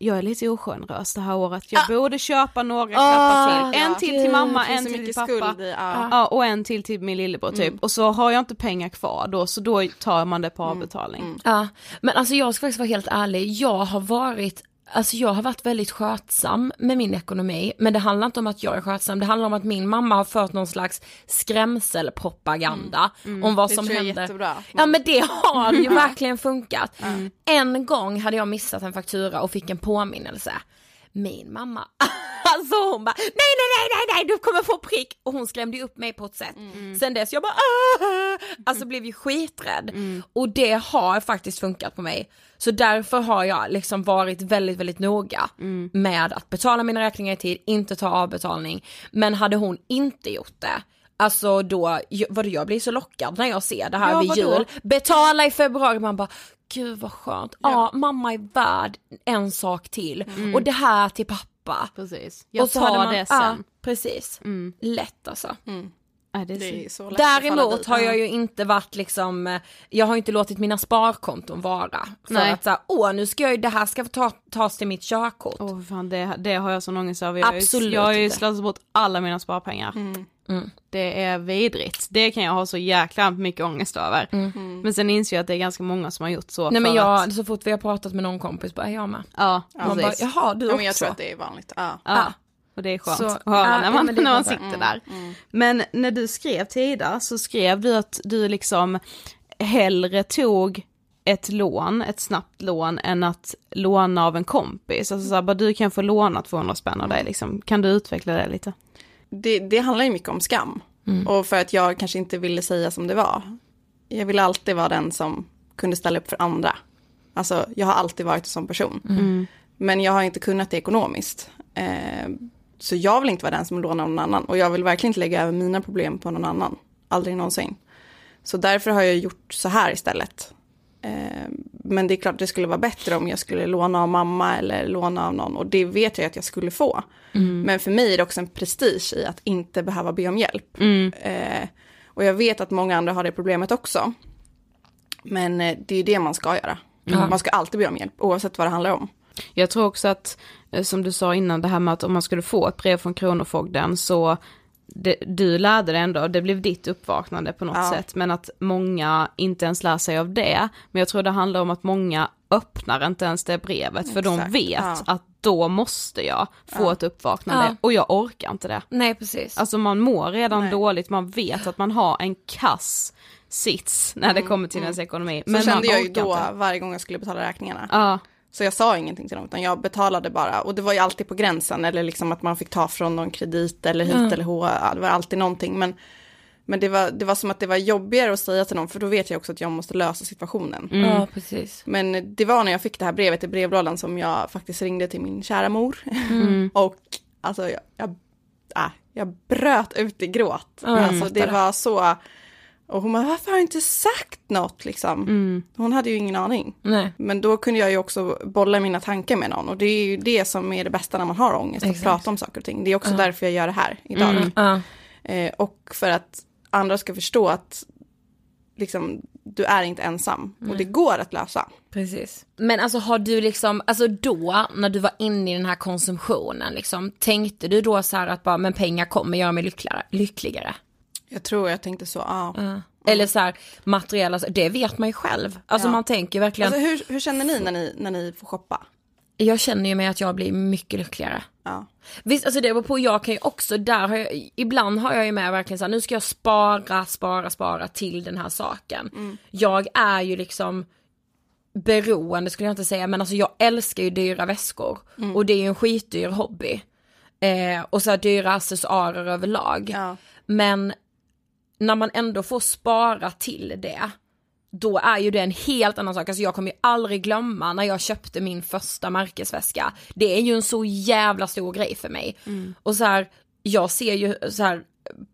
jag är lite ogenerös det här året, jag borde köpa några klappar till. En till till mamma, en till till
mycket
pappa.
skuld i, ja.
Ja, och en till till min lillebror typ. Och så har jag inte pengar kvar då, så då tar man det på avbetalning.
Ja, men alltså jag ska faktiskt vara helt ärlig, jag har varit Alltså jag har varit väldigt skötsam med min ekonomi, men det handlar inte om att jag är skötsam, det handlar om att min mamma har fört någon slags skrämselpropaganda om vad
Det
som händer. Ja men det har ju verkligen funkat. En gång hade jag missat en faktura och fick en påminnelse. Min mamma, [LAUGHS] alltså hon bara nej nej nej nej nej du kommer få prick och hon skrämde ju upp mig på ett sätt. Sen dess jag bara "Ah!" alltså blev ju skiträdd och det har faktiskt funkat på mig. Så därför har jag liksom varit väldigt väldigt noga med att betala mina räkningar i tid, inte ta avbetalning. Men hade hon inte gjort det Alltså då, vad jag blir så lockad när jag ser det här
Ja,
vid
vadå?
jul. Betala i februari, man bara gud vad skönt. Ja, mamma är värd en sak till och det här till pappa.
Precis. Jag
och
tar
man,
det sen.
Ja, precis. Lätt alltså.
Nej Nej, det är
Det är
så...
lätt
Däremot har jag ju inte varit liksom, eh, jag har inte låtit mina sparkonton vara. För
Nej.
att såhär, åh nu ska jag ju, det här ska ta, tas till mitt körkort.
Åh fan det, det har jag sån ångest över. Jag
Absolut
Jag har ju slösat bort alla mina sparpengar.
Mm.
Det är vidrigt. Det kan jag ha så jäkla mycket ångest över. Men sen inser jag att det är ganska många som har gjort så.
Mm. Nej men jag,
Att,
så fort vi har pratat med någon kompis bara, jag med.
ja,
Man bara,
precis.
jaha du
Ja,
också.
men jag tror att det är vanligt. Ja.
Ja. Och det är skönt
Så-
att höra
ja,
när man, när man sitter där. Men när du skrev Tida så skrev du att du liksom hellre tog ett lån, ett snabbt lån, än att låna av en kompis. Alltså så här, bara du kan få låna 200 spänn av dig liksom. Kan du utveckla det lite?
Det, det handlar ju mycket om skam. Och för att jag kanske inte ville säga som det var. Jag ville alltid vara den som kunde ställa upp för andra. Alltså jag har alltid varit en sån person. Men jag har inte kunnat det ekonomiskt. Eh, så jag vill inte vara den som lånar någon annan. Och jag vill verkligen inte lägga över mina problem på någon annan. Aldrig någonsin. Så därför har jag gjort så här istället. Eh, men det är klart det skulle vara bättre om jag skulle låna av mamma eller låna av någon. Och det vet jag att jag skulle få. Men för mig är det också en prestige i att inte behöva be om hjälp. Eh, och jag vet att många andra har det problemet också. Men eh, det är ju det man ska göra. Man ska alltid be om hjälp, oavsett vad det handlar om.
Jag tror också att, som du sa innan, det här med att om man skulle få ett brev från Kronofogden så det, du lärde dig ändå, det blev ditt uppvaknande på något
Ja.
sätt, men att många inte ens lär sig av det. Men jag tror det handlar om att många öppnar inte ens det brevet, för de vet
ja.
att då måste jag få ett uppvaknande,
Ja.
och jag orkar inte det.
Nej precis.
Alltså man mår redan
Nej.
dåligt, man vet att man har en kass sits när det kommer till ens ekonomi.
Mm, Så
men
kände jag ju då
inte.
varje gång jag skulle betala räkningarna.
Ja,
Så jag sa ingenting till dem, utan jag betalade bara. Och det var ju alltid på gränsen, eller liksom att man fick ta från någon kredit eller hit eller hå. Det var alltid någonting. Men, men det, var, det var som att det var jobbigare att säga till dem, för då vet jag också att jag måste lösa situationen.
Ja precis.
Men det var när jag fick det här brevet i brevlådan som jag faktiskt ringde till min kära mor.
Mm. [LAUGHS]
och alltså jag, jag, äh, jag bröt ut i gråt.
Jag
alltså det. var så. Och hon bara, varför har du inte sagt något liksom?
Mm.
Hon hade ju ingen aning.
Nej.
Men då kunde jag ju också bolla mina tankar med någon. Och det är ju det som är det bästa när man har ångest,
Exakt.
att prata om saker och ting. Det är också därför jag gör det här idag.
Ja.
Eh, och för att andra ska förstå att liksom, du är inte ensam. Och det går att lösa.
Precis. Men alltså har du liksom, alltså då när du var inne i den här konsumtionen liksom, tänkte du då så här att bara, men pengar kommer göra mig lyckligare? lyckligare?
Jag tror jag tänkte så, ja.
Eller så här materiella, det vet man ju själv. Alltså
Ja.
man tänker verkligen,
Alltså hur, hur känner ni när, ni när ni får shoppa?
jag känner ju mig att jag blir mycket lyckligare.
Ja.
Visst, alltså det beror på, jag kan ju också, där har jag, ibland har jag ju med verkligen så här, nu ska jag spara, spara, spara till den här saken. Jag är ju liksom beroende skulle jag inte säga, men alltså jag älskar ju dyra väskor. Och det är ju en skitdyr hobby. Eh, och så här dyra accessoarer överlag.
Ja.
Men när man ändå får spara till det, då är ju det en helt annan sak. Alltså jag kommer ju aldrig glömma när jag köpte min första märkesväska. Det är ju en så jävla stor grej för mig. Och så här, jag ser ju så här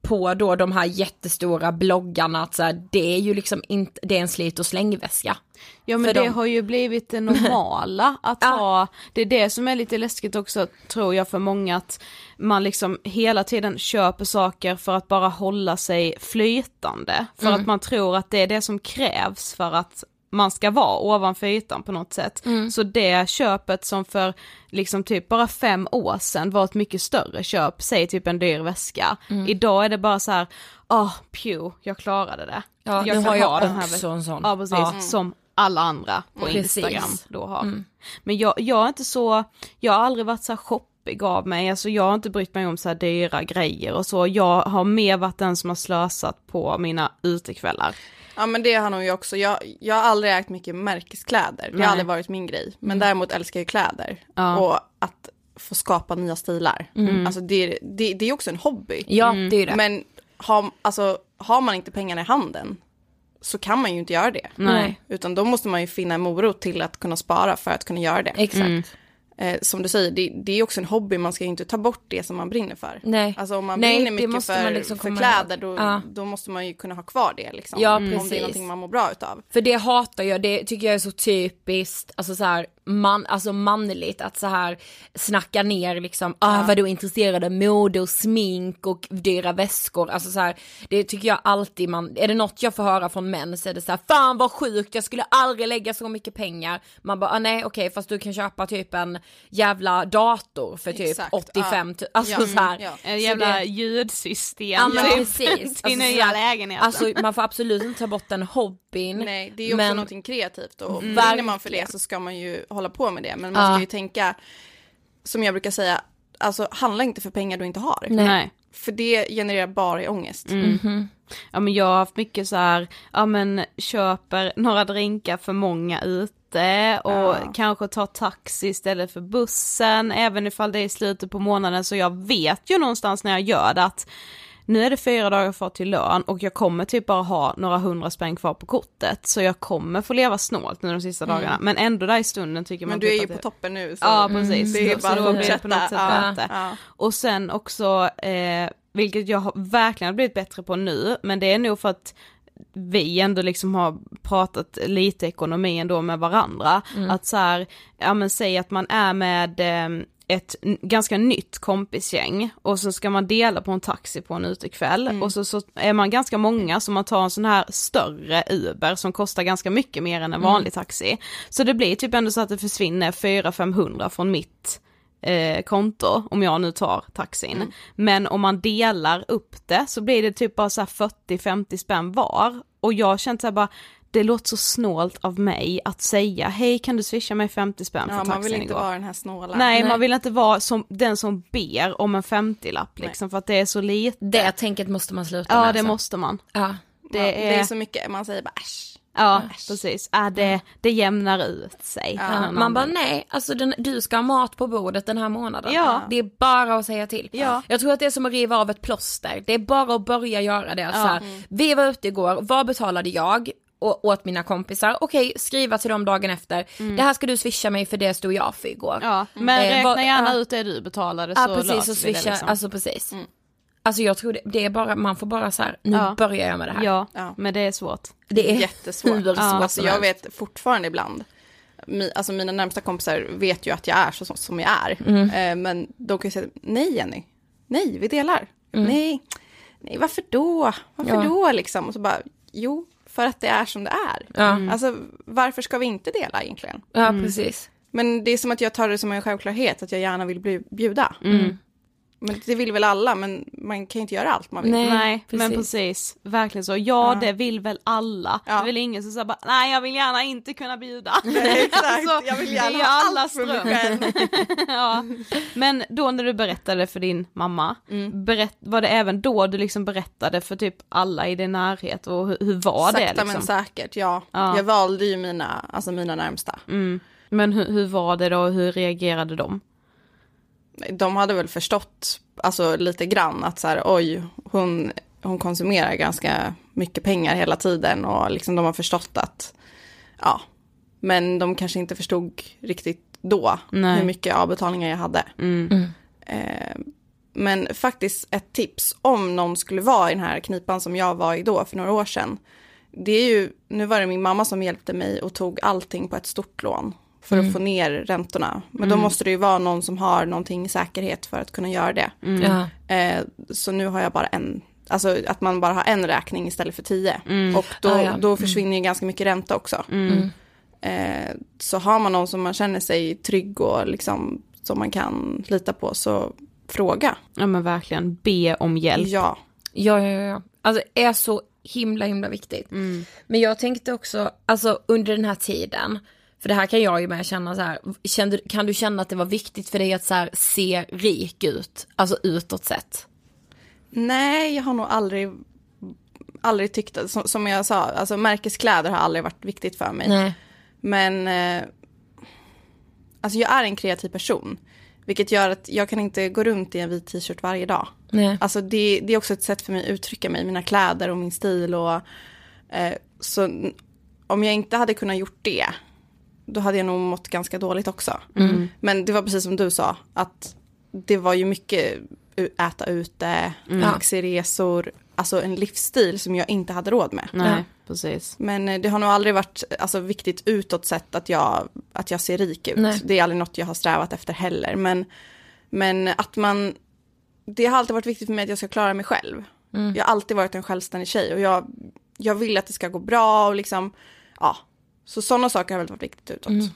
på då de här jättestora bloggarna att så här, det är ju liksom inte, det är en slit och slängväska.
Ja men
För
det
dem.
har ju blivit det [LAUGHS] normala att
Ja.
ha, det är det som är lite läskigt också tror jag för många att man liksom hela tiden köper saker för att bara hålla sig flytande. För
Mm.
att man tror att det är det som krävs för att man ska vara ovanför ytan på något sätt.
Mm.
Så det köpet som för liksom typ bara fem år sedan var ett mycket större köp, säg typ en dyr väska.
Mm.
Idag är det bara så här, ah, pew, jag klarade det.
Ja, nu
kan
har jag
ha den här
också en sån.
Ja precis,
Ja.
som alla andra på
Precis.
Instagram då har. Men jag, jag är inte så, jag har aldrig varit så här shoppig av mig, alltså jag har inte brytt mig om så här dyra grejer och så, jag har mer varit den som har slösat på mina utekvällar.
Ja men det har nog jag också. Jag, jag har aldrig ägt mycket märkeskläder. Det
Nej.
har aldrig varit min grej. Men däremot älskar jag kläder.
Ja.
Och att få skapa nya stilar. Alltså det, det, det är också en hobby.
Ja, det är det.
Men har, alltså, har man inte pengarna i handen så kan man ju inte göra det.
Nej.
Utan då måste man ju finna en morot till att kunna spara för att kunna göra det.
Exakt.
Eh, som du säger, det, det är också en hobby, man ska ju inte ta bort det som man brinner för.
Nej.
Alltså om man
Nej,
brinner mycket
måste
för,
liksom
för kläder, då,
Ja.
då måste man ju kunna ha kvar det liksom.
Ja,
Om det
precis.
är någonting man mår bra utav.
För det hatar jag, det tycker jag är så typiskt, alltså så här, man, alltså manligt att så här snacka ner liksom, ah, vad du är intresserad av mode och smink och dyra väskor, alltså så här, det tycker jag alltid man, är det något jag får höra från män så är det så här, fan vad sjukt, jag skulle aldrig lägga så mycket pengar. Man bara, ah, nej okej fast du kan köpa typ en jävla dator för typ
Exakt,
85 000, alltså
Ja,
så här.
ja.
En
Så
jävla
det-
ljudsystem
Ja men
typ,
precis. [LAUGHS]
till
så
nya
här,
lägenheten.
Alltså man får absolut inte ta bort den hobbyn.
Nej, det är ju också
men-
någonting kreativt och
Mm.
brinner man för det så ska man ju hålla på med det. Men man ska ju tänka, som jag brukar säga, alltså handla inte för pengar du inte har.
Nej.
För det genererar bara ångest.
Mhm.
Ja men jag har haft mycket så här, ja men köper några drinkar för många ute och
Ja.
kanske tar taxi istället för bussen, även ifall det är i slutet på månaden så jag vet ju någonstans när jag gör det att nu är det fyra dagar kvar till lön och jag kommer typ bara ha några hundra spänn kvar på kortet så jag kommer få leva snålt nu de sista dagarna men ändå där i stunden tycker man
Men du är
typ
ju
att
på
det-
toppen nu. Så
Ja precis,
det är
så
bara
då
att
blir det på något sätt
fortsätta.
det.
Ja.
Och sen också, eh, vilket jag har verkligen har blivit bättre på nu, men det är nog för att vi ändå liksom har pratat lite ekonomi ändå med varandra. Att så här, ja men säg att man är med eh, ett ganska nytt kompisgäng och så ska man dela på en taxi på en utekväll och så, så är man ganska många så man tar en sån här större Uber som kostar ganska mycket mer än en vanlig taxi. Så det blir typ ändå så att det försvinner 400-500 från mitt eh, konto om jag nu tar taxin. Men om man delar upp det så blir det typ bara så här 40-50 spänn var. Och jag känt så här bara, det låter så snålt av mig att säga hej kan du swisha mig 50 spänn för
Ja,
taxin
man vill inte
igår.
vara den här snåla.
Nej,
Nej.
man vill inte vara som, den som ber om en 50-lapp liksom för att det är så lite.
Det tänket måste man sluta
Ja
med.
det
alltså.
måste man.
Ja.
Det,
det,
är,
det är så mycket, man säger bara äsch.
ja precis, äh, det, det jämnar ut sig.
Ja, man bara nej, alltså den, du ska ha mat på bordet den här månaden.
Ja.
Det är bara att säga till.
Ja.
Jag tror att det är som att riva av ett plåster, det är bara att börja göra det. Så här, Vi var ute igår, vad betalade jag? Och åt mina kompisar, okej skriva till dem dagen efter, det här ska du swisha mig för det stod jag för igår.
Ja, men
Eh,
räkna gärna
ja.
ut det du betalade
Ja
så
precis,
löser
och
vi det
swisha,
liksom.
alltså precis. Alltså jag tror det, det är bara, man får bara så här, nu
Ja.
börjar jag med det här.
Ja,
Ja.
men det är svårt.
Det är [LAUGHS]
Jättesvårt. [LAUGHS]
hur svårt
alltså, jag vet fortfarande ibland, mi, alltså mina närmsta kompisar vet ju att jag är så, som jag är.
Mm.
Eh, men de kan ju säga, nej Jenny, nej vi delar. Nej, nej varför då? Varför
Mm. Ja.
då liksom? Och så bara, jo, för att det är som det är.
Ja.
Alltså varför ska vi inte dela egentligen?
Ja precis.
Men det är som att jag tar det som en självklarhet att jag gärna vill bli, bjuda.
Mm.
Men det vill väl alla, men man kan ju inte göra allt man vill.
Nej.
Nej, men
precis.
precis. Verkligen så. Ja, det vill väl alla.
Ja.
Det är väl ingen som säger bara, nej jag vill gärna inte kunna bjuda. [LAUGHS]
Nej, exakt,
Alltså,
jag vill
det
gärna ha allt för mig själv. [LAUGHS]
ja. Men då när du berättade för din mamma,
Mm.
berätt, var det även då du liksom berättade för typ alla i din närhet och hur, hur var
Sakta
det liksom?
men säkert, ja.
Ja.
Jag valde ju mina, alltså mina närmsta.
Mm. Men hur, hur var det då och hur reagerade de?
De hade väl förstått, alltså lite grann att så här, oj, hon, hon konsumerar ganska mycket pengar hela tiden och liksom de har förstått att, ja, men de kanske inte förstod riktigt då
Nej.
hur mycket avbetalningar jag hade.
Mm.
Eh, men faktiskt ett tips om någon skulle vara i den här knipan som jag var i då för några år sedan. Det är ju, nu var det min mamma som hjälpte mig och tog allting på ett stort lån för att få ner räntorna. Men då måste det ju vara någon som har någonting i säkerhet för att kunna göra det.
Ja.
Eh, så nu har jag bara en, alltså att man bara har en räkning istället för tio. Och då,
Ah, ja.
då försvinner ju ganska mycket ränta också. Eh, så har man någon som man känner sig trygg och liksom som man kan lita på så fråga.
Ja men verkligen, be om hjälp.
Ja.
Ja, ja, ja. Alltså det är så himla, himla viktigt. Men jag tänkte också, alltså under den här tiden, för det här kan jag ju med känna så här, kände, kan du känna att det var viktigt för dig att så här, se rik ut, alltså utåt sett?
Nej, jag har nog aldrig, aldrig tyckt, som, som jag sa, alltså märkeskläder har aldrig varit viktigt för mig.
Nej.
Men eh, alltså jag är en kreativ person. Vilket gör att jag kan inte gå runt i en vit t-shirt varje dag.
Nej.
Alltså det, det är också ett sätt för mig att uttrycka mig, mina kläder och min stil. Och, eh, så om jag inte hade kunnat gjort det, då hade jag nog mått ganska dåligt också. Men det var precis som du sa, att det var ju mycket äta ute, taxiresor, alltså en livsstil som jag inte hade råd med.
Nej. precis.
Men eh, det har nog aldrig varit alltså, viktigt utåt sett att jag, att jag ser rik ut.
Nej.
Det är aldrig något jag har strävat efter heller. Men, men att man, det har alltid varit viktigt för mig att jag ska klara mig själv.
Mm.
Jag har alltid varit en självständig tjej och jag, jag vill att det ska gå bra och liksom, ja. Så sådana saker har väl varit viktigt utåt.
Mm.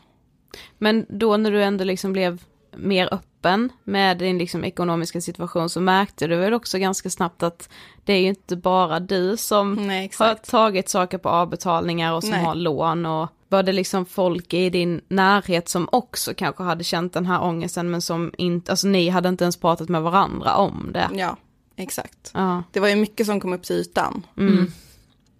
Men då när du ändå liksom blev mer öppen med din liksom ekonomiska situation så märkte du väl också ganska snabbt att det är ju inte bara du som
Nej,
har tagit saker på avbetalningar och som
Nej.
har lån och var det liksom folk i din närhet som också kanske hade känt den här ångesten men som inte, alltså ni hade inte ens pratat med varandra om det.
Ja, exakt.
Ja.
Det var ju mycket som kom upp till ytan.
Mm.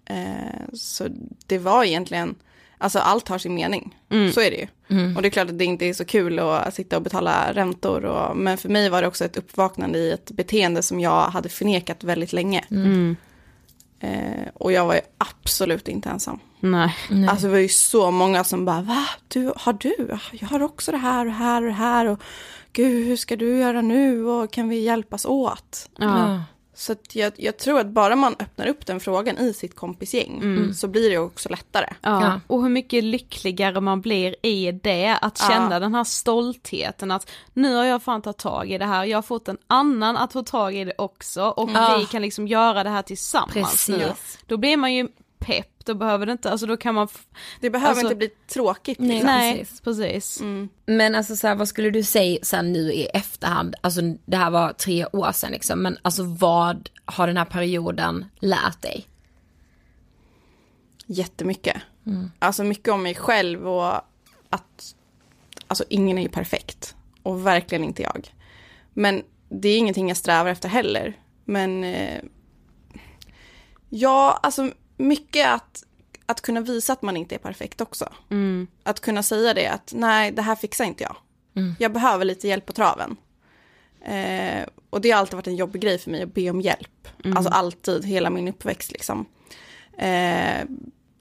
Eh, så det var egentligen, alltså allt har sin mening.
Mm.
Så är det ju. Och det är klart att det inte är så kul att sitta och betala räntor. Och, men för mig var det också ett uppvaknande i ett beteende som jag hade förnekat väldigt länge.
Mm.
Eh, och jag var ju absolut inte ensam.
Nej.
Alltså det var ju så många som bara, va? Du, har du? Jag har också det här och det här och det här. Och gud, hur ska du göra nu? Och kan vi hjälpas åt?
Ja.
Så att jag, jag tror att bara man öppnar upp den frågan i sitt kompisgäng så blir det också lättare.
Ja.
Ja.
och hur mycket lyckligare man blir i det, att
Ja.
känna den här stoltheten att nu har jag fan tagit tag i det här, jag har fått en annan att ta tag i det också och
Ja.
vi kan liksom göra det här tillsammans
Precis.
nu. Då blir man ju pepp, då behöver det inte, alltså då kan man...
Det behöver
Alltså-
inte bli tråkigt.
Nej.
Liksom.
Nej,
precis.
precis.
Men alltså så här, vad skulle du säga sen nu i efterhand, alltså det här var tre år sedan liksom, men alltså vad har den här perioden lärt dig?
Jättemycket. Alltså mycket om mig själv och att alltså ingen är ju perfekt. Och verkligen inte jag. Men det är ingenting jag strävar efter heller. Men eh, ja, alltså mycket att, att kunna visa att man inte är perfekt också. Att kunna säga det att nej, det här fixar inte jag. Jag behöver lite hjälp på traven. Eh, och det har alltid varit en jobbig grej för mig att be om hjälp. Alltså alltid, hela min uppväxt liksom. Eh,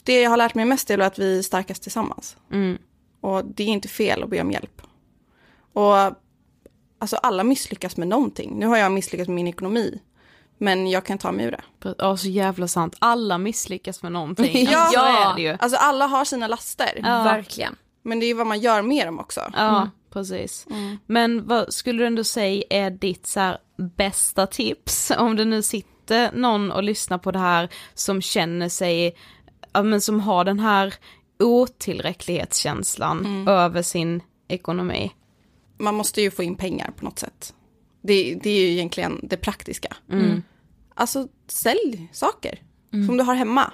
det jag har lärt mig mest är att vi är starkast tillsammans.
Mm.
Och det är inte fel att be om hjälp. Och alltså alla misslyckas med någonting. Nu har jag misslyckats med min ekonomi. Men jag kan ta mig ur det.
Ja, så jävla sant. Alla misslyckas med någonting. [LAUGHS]
Ja.
så är det ju.
Alltså alla har sina laster.
Verkligen.
Men det är vad man gör med dem också.
Ja, precis. Men vad skulle du ändå säga är ditt så här bästa tips? [LAUGHS] Om det nu sitter någon och lyssnar på det här som känner sig, ja men som har den här otillräcklighetskänslan över sin ekonomi.
Man måste ju få in pengar på något sätt. Det, det är ju egentligen det praktiska. Alltså sälj saker som du har hemma.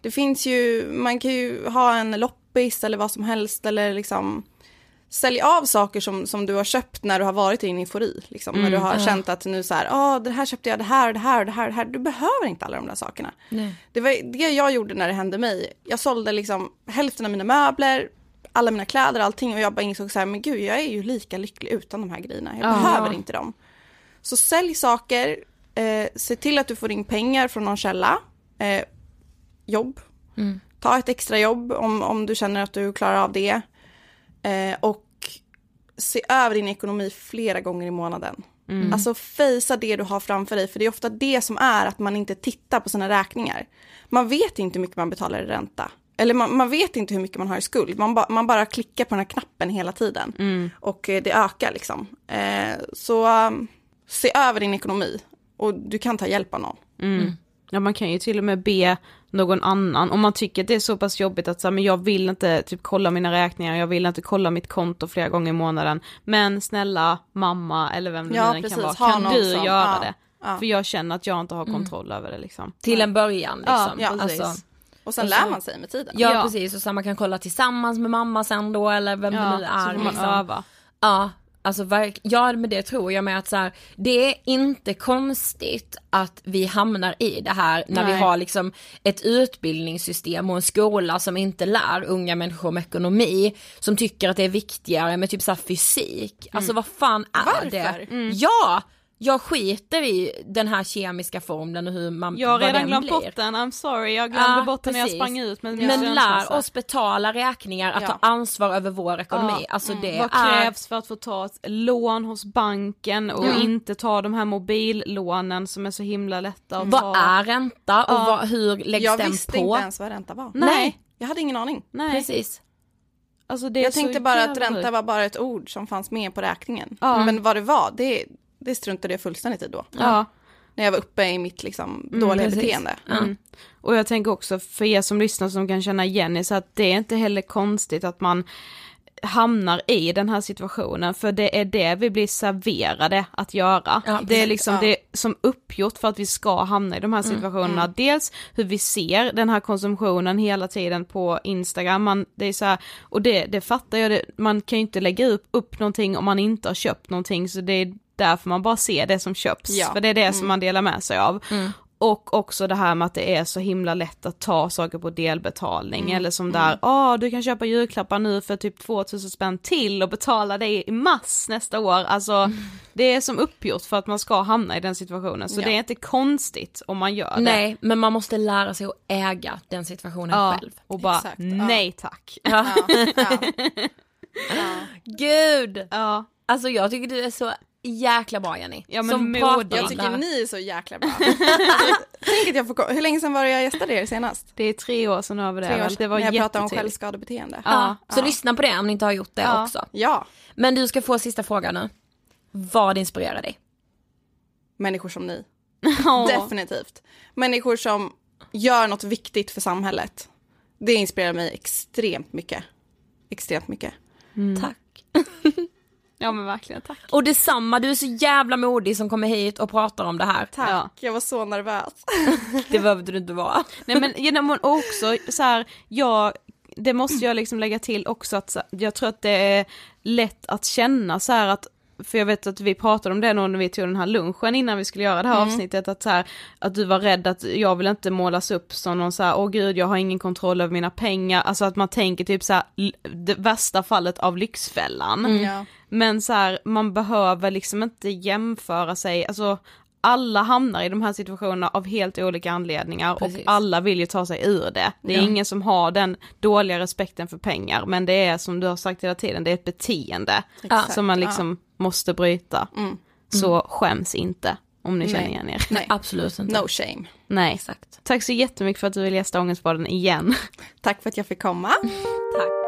Det finns ju, man kan ju ha en loppis eller vad som helst eller liksom sälj av saker som, som du har köpt när du har varit i din eufori. Liksom, när du har känt att nu så här, ja det här köpte jag, det här och det här och det här det här. Du behöver inte alla de där sakerna. Det var det jag gjorde när det hände mig. Jag sålde liksom hälften av mina möbler, alla mina kläder, allting och jag bara insåg så här, men gud jag är ju lika lycklig utan de här grejerna. Jag behöver inte dem. Så sälj saker, eh, se till att du får in pengar från någon källa. Eh, jobb. Ta ett extra jobb om, om du känner att du klarar av det. Eh, och se över din ekonomi flera gånger i månaden. Alltså fejsa det du har framför dig, för det är ofta det som är att man inte tittar på sina räkningar. Man vet inte hur mycket man betalar i ränta. Eller man, man vet inte hur mycket man har i skuld. Man, ba, man bara klickar på den här knappen hela tiden. Och eh, det ökar liksom. Eh, så um, se över din ekonomi. Och du kan ta hjälp av någon.
Ja man kan ju till och med be någon annan, om man tycker att det är så pass jobbigt att så här, men jag vill inte typ kolla mina räkningar, jag vill inte kolla mitt konto flera gånger i månaden. Men snälla mamma eller vem det
Ja,
nu än kan vara, kan du
som-
göra
ja,
det?
ja.
För jag känner att jag inte har kontroll över det liksom.
Till en början liksom.
Ja,
alltså,
Och sen
Och så-
lär man sig med tiden.
ja,
Ja.
precis, och så man kan kolla tillsammans med mamma sen då eller vem det nu
så
är.
får man
liksom.
öva.
Ja, alltså ja men det tror jag med att så här, det är inte konstigt att vi hamnar i det här när vi
Nej.
har liksom ett utbildningssystem och en skola som inte lär unga människor om ekonomi, som tycker att det är viktigare med typ så här fysik. Alltså vad fan är
Varför?
det? Ja! Jag skiter i den här kemiska formeln och hur man,
Jag har redan glömt
blir.
bort den, I'm sorry, jag glömde
Ja,
bort den när jag sprang ut med
Men lär oss betala räkningar, att
Ja.
ta ansvar över vår ekonomi.
Ja.
Alltså det
Vad
är...
krävs för att få ta ett lån hos banken och inte ta de här mobillånen som är så himla lätta att ta.
Vad är ränta och
Ja.
vad, hur läggs
Jag
den
visste
på?
inte ens vad ränta var.
Nej,
Jag hade ingen aning.
nej.
Precis.
Alltså
Jag tänkte bara att ränta var bara ett ord som fanns med på räkningen.
Ja.
Men vad det var, det, det struntade jag fullständigt i då.
Ja.
När jag var uppe i mitt liksom, dåliga
precis.
beteende.
Mm. Och jag tänker också för er som lyssnar som kan känna igen er, så att det är inte heller konstigt att man hamnar i den här situationen, för det är det vi blir serverade att göra.
Ja,
det är liksom
ja.
det som uppgjort för att vi ska hamna i de här situationerna. Dels hur vi ser den här konsumtionen hela tiden på Instagram, man, det är så här, och det, det fattar jag, det, man kan ju inte lägga upp, upp någonting om man inte har köpt någonting, så det är därför man bara ser det som köps,
Ja.
för det är det som man delar med sig av. Och också det här med att det är så himla lätt att ta saker på delbetalning eller som där, ja du kan köpa julklappar nu för typ 2000 spänn till och betala det i mars nästa år. Alltså det är som uppgjort för att man ska hamna i den situationen så
Ja.
det är inte konstigt om man gör det.
Nej, men man måste lära sig att äga den situationen
Ja,
själv.
och bara
Exakt, ja.
nej tack.
Ja, [LAUGHS] ja.
Gud!
Ja,
Alltså jag tycker du är så jäkla bra Jenny.
Ja, men
som pratar
Jag tycker ni är så jäkla bra. [LAUGHS] Tänk att jag får, ko- hur länge sedan var det jag gästade er senast?
det är tre år sedan över det.
Tre år sedan,
det var
när jag pratade om självskadebeteende.
Ja, så lyssna på det om ni inte har gjort det
Ja.
också.
Ja,
Men du ska få sista frågan nu. Vad inspirerar dig?
människor som ni. [LAUGHS]
Ja.
Definitivt. Människor som gör något viktigt för samhället. Det inspirerar mig extremt mycket. Extremt mycket.
Tack. [LAUGHS]
ja men verkligen tack.
Och detsamma, du är så jävla modig som kommer hit och pratar om det här.
Tack,
Ja.
jag var så nervös. [LAUGHS]
Det behövde du inte vara.
Nej men genom också så här, jag, det måste jag liksom lägga till också att jag tror att det är lätt att känna så här att för jag vet att vi pratade om det när vi tog den här lunchen innan vi skulle göra det här avsnittet, att så här, att du var rädd att jag vill inte målas upp som någon så här, åh gud jag har ingen kontroll över mina pengar, alltså att man tänker typ så här, det värsta fallet av Lyxfällan.
Ja.
Men så här, man behöver liksom inte jämföra sig, alltså alla hamnar i de här situationerna av helt olika anledningar
Precis.
och alla vill ju ta sig ur det. Det är
Ja.
ingen som har den dåliga respekten för pengar men det är som du har sagt hela tiden, det är ett beteende
Exakt,
som man liksom måste bryta.
Mm.
Så skäms inte om ni känner
Nej.
igen er.
Nej, [LAUGHS]
Absolut inte.
no shame.
Nej.
Exakt.
Tack så jättemycket för att du vill gästa Ångestpodden igen.
Tack för att jag fick komma.
Tack.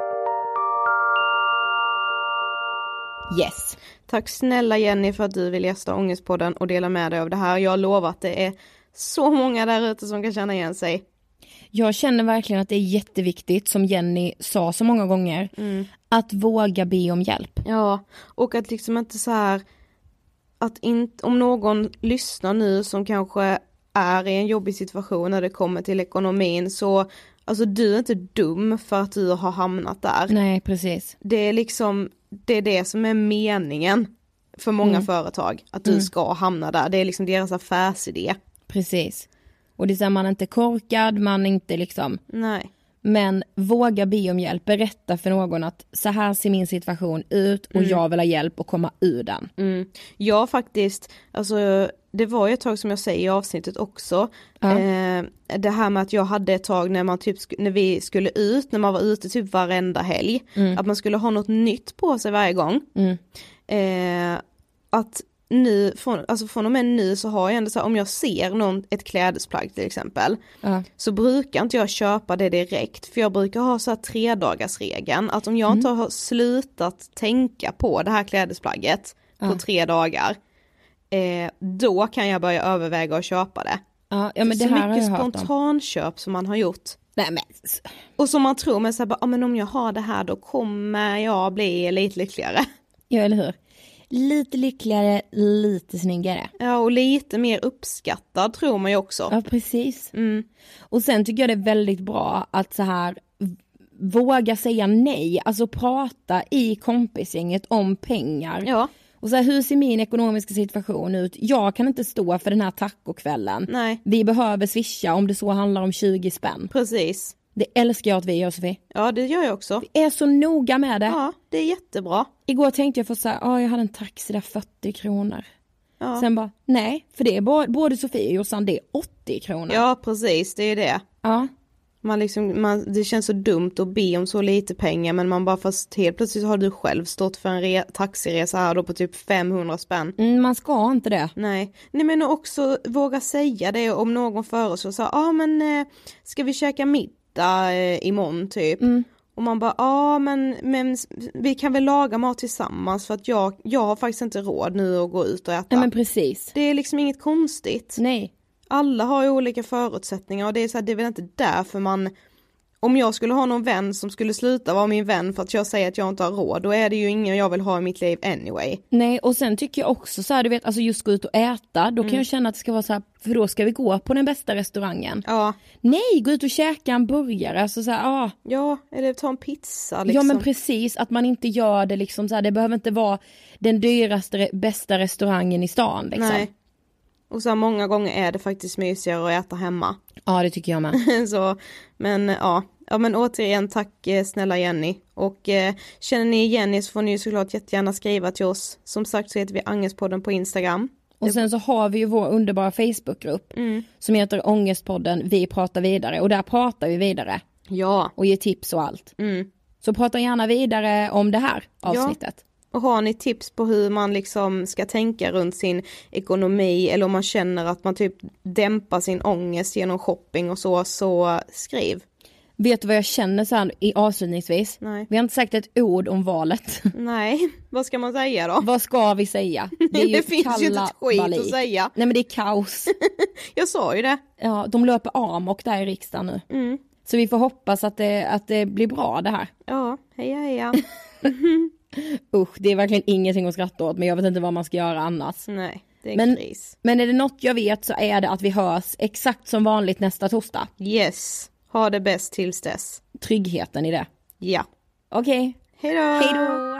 Yes.
Tack snälla Jenny för att du vill gästa Ångestpodden och dela med dig av det här. Jag lovar att det är så många där ute som kan känna igen sig.
Jag känner verkligen att det är jätteviktigt, som Jenny sa så många gånger, att våga be om hjälp.
Ja, och att liksom inte så här att inte, om någon lyssnar nu som kanske är i en jobbig situation när det kommer till ekonomin så alltså du är inte dum för att du har hamnat där.
Nej, precis.
Det är liksom, det är det som är meningen för många företag, att du ska hamna där. Det är liksom deras affärsidé.
Precis. Och det är så här, man är inte korkad, man är inte liksom,
Nej.
men våga be om hjälp, berätta för någon att så här ser min situation ut och jag vill ha hjälp att komma ur den.
Mm. Jag faktiskt, alltså det var ju ett tag som jag säger i avsnittet också, eh, det här med att jag hade ett tag när man typ, när vi skulle ut, när man var ute typ varenda helg, att man skulle ha något nytt på sig varje gång.
Mm.
Eh, att nu, från, alltså från och med nu så har jag ändå så här, om jag ser någon, ett klädesplagg till exempel,
Ja.
så brukar inte jag köpa det direkt för jag brukar ha så här tre dagars regeln att om jag inte har slutat tänka på det här klädesplagget på tre dagar eh, då kan jag börja överväga att köpa det.
Ja, ja men det
så
här har jag
mycket
hört om.
spontanköp som man har gjort.
Nej men,
Och som man tror men så här, bara, ah, men om jag har det här då kommer jag bli lite lyckligare.
ja eller hur. Lite lyckligare, lite snyggare.
Ja och lite mer uppskattad tror man ju också.
Ja precis.
Mm.
Och sen tycker jag det är väldigt bra att så här våga säga nej, alltså prata i kompisgänget om pengar.
Ja,
Och så här, hur ser min ekonomiska situation ut? Jag kan inte stå för den här tacokvällen.
nej
Vi behöver swisha om det så handlar om 20 spänn.
precis.
Det älskar jag att vi gör Sofie.
Ja det gör jag också.
Vi är så noga med det.
Ja det är jättebra.
Igår tänkte jag få så här, ja jag hade en taxi där 40 kronor.
Ja.
Sen bara, nej, för det är både, både Sofie och Jossan, det är 80 kronor.
Ja precis, det är det.
ja.
Man liksom, man, det känns så dumt att be om så lite pengar men man bara fast helt plötsligt har du själv stått för en re- taxiresa här då på typ 500 spänn.
Mm, man ska inte det.
Nej, nej men också våga säga det om någon föreslår så ja ah, men eh, ska vi käka middag eh, imorgon typ?
Mm.
Och man bara, ja ah, men, men vi kan väl laga mat tillsammans för att jag, jag har faktiskt inte råd nu att gå ut och äta.
Ja men precis.
Det är liksom inget konstigt.
Nej.
Alla har ju olika förutsättningar och det är så här, det är väl inte därför man om jag skulle ha någon vän som skulle sluta vara min vän för att jag säger att jag inte har råd, då är det ju ingen jag vill ha i mitt liv anyway.
Nej och sen tycker jag också så här, du vet alltså just gå ut och äta, då kan jag känna att det ska vara så här, för då ska vi gå på den bästa restaurangen.
Ja,
Nej, gå ut och käka en burgare, alltså så här, ah.
ja, eller ta en pizza liksom.
Ja men precis, att man inte gör det liksom så här, det behöver inte vara den dyraste, bästa restaurangen i stan liksom.
Nej. Och så här, många gånger är det faktiskt mysigare att äta hemma.
Ja det tycker jag med. [LAUGHS]
så, men ja, ja men återigen tack eh, snälla Jenny. Och eh, känner ni Jenny så får ni ju såklart jättegärna skriva till oss. Som sagt så heter vi Angespodden på Instagram.
Och sen så har vi ju vår underbara Facebookgrupp som heter Ångestpodden Vi pratar vidare och där pratar vi vidare
Ja.
och ger tips och allt.
Mm.
Så prata gärna vidare om det här avsnittet.
Och har ni tips på hur man liksom ska tänka runt sin ekonomi eller om man känner att man typ dämpar sin ångest genom shopping och så, så skriv.
Vet du vad jag känner så här i avslutningsvis?
Nej.
Vi har inte sagt ett ord om valet. [LAUGHS]
Nej, vad ska man säga då?
vad ska vi säga? [LAUGHS] Det,
Det finns ju inte ett skit
kalabalik.
att säga.
Nej men det är kaos. [LAUGHS]
Jag sa ju det.
Ja, de löper amok där i riksdagen nu.
Mm.
Så vi får hoppas att det, att det blir bra det här.
Ja, heja heja.
Usch, det är verkligen ingenting att skratta åt men jag vet inte vad man ska göra annars.
Nej, det är en
Men-
kris.
Men är det något jag vet så är det att vi hörs exakt som vanligt nästa torsdag.
Yes, ha det bäst tills dess.
Tryggheten i det.
Ja.
Okej,
Hej då!
hej då!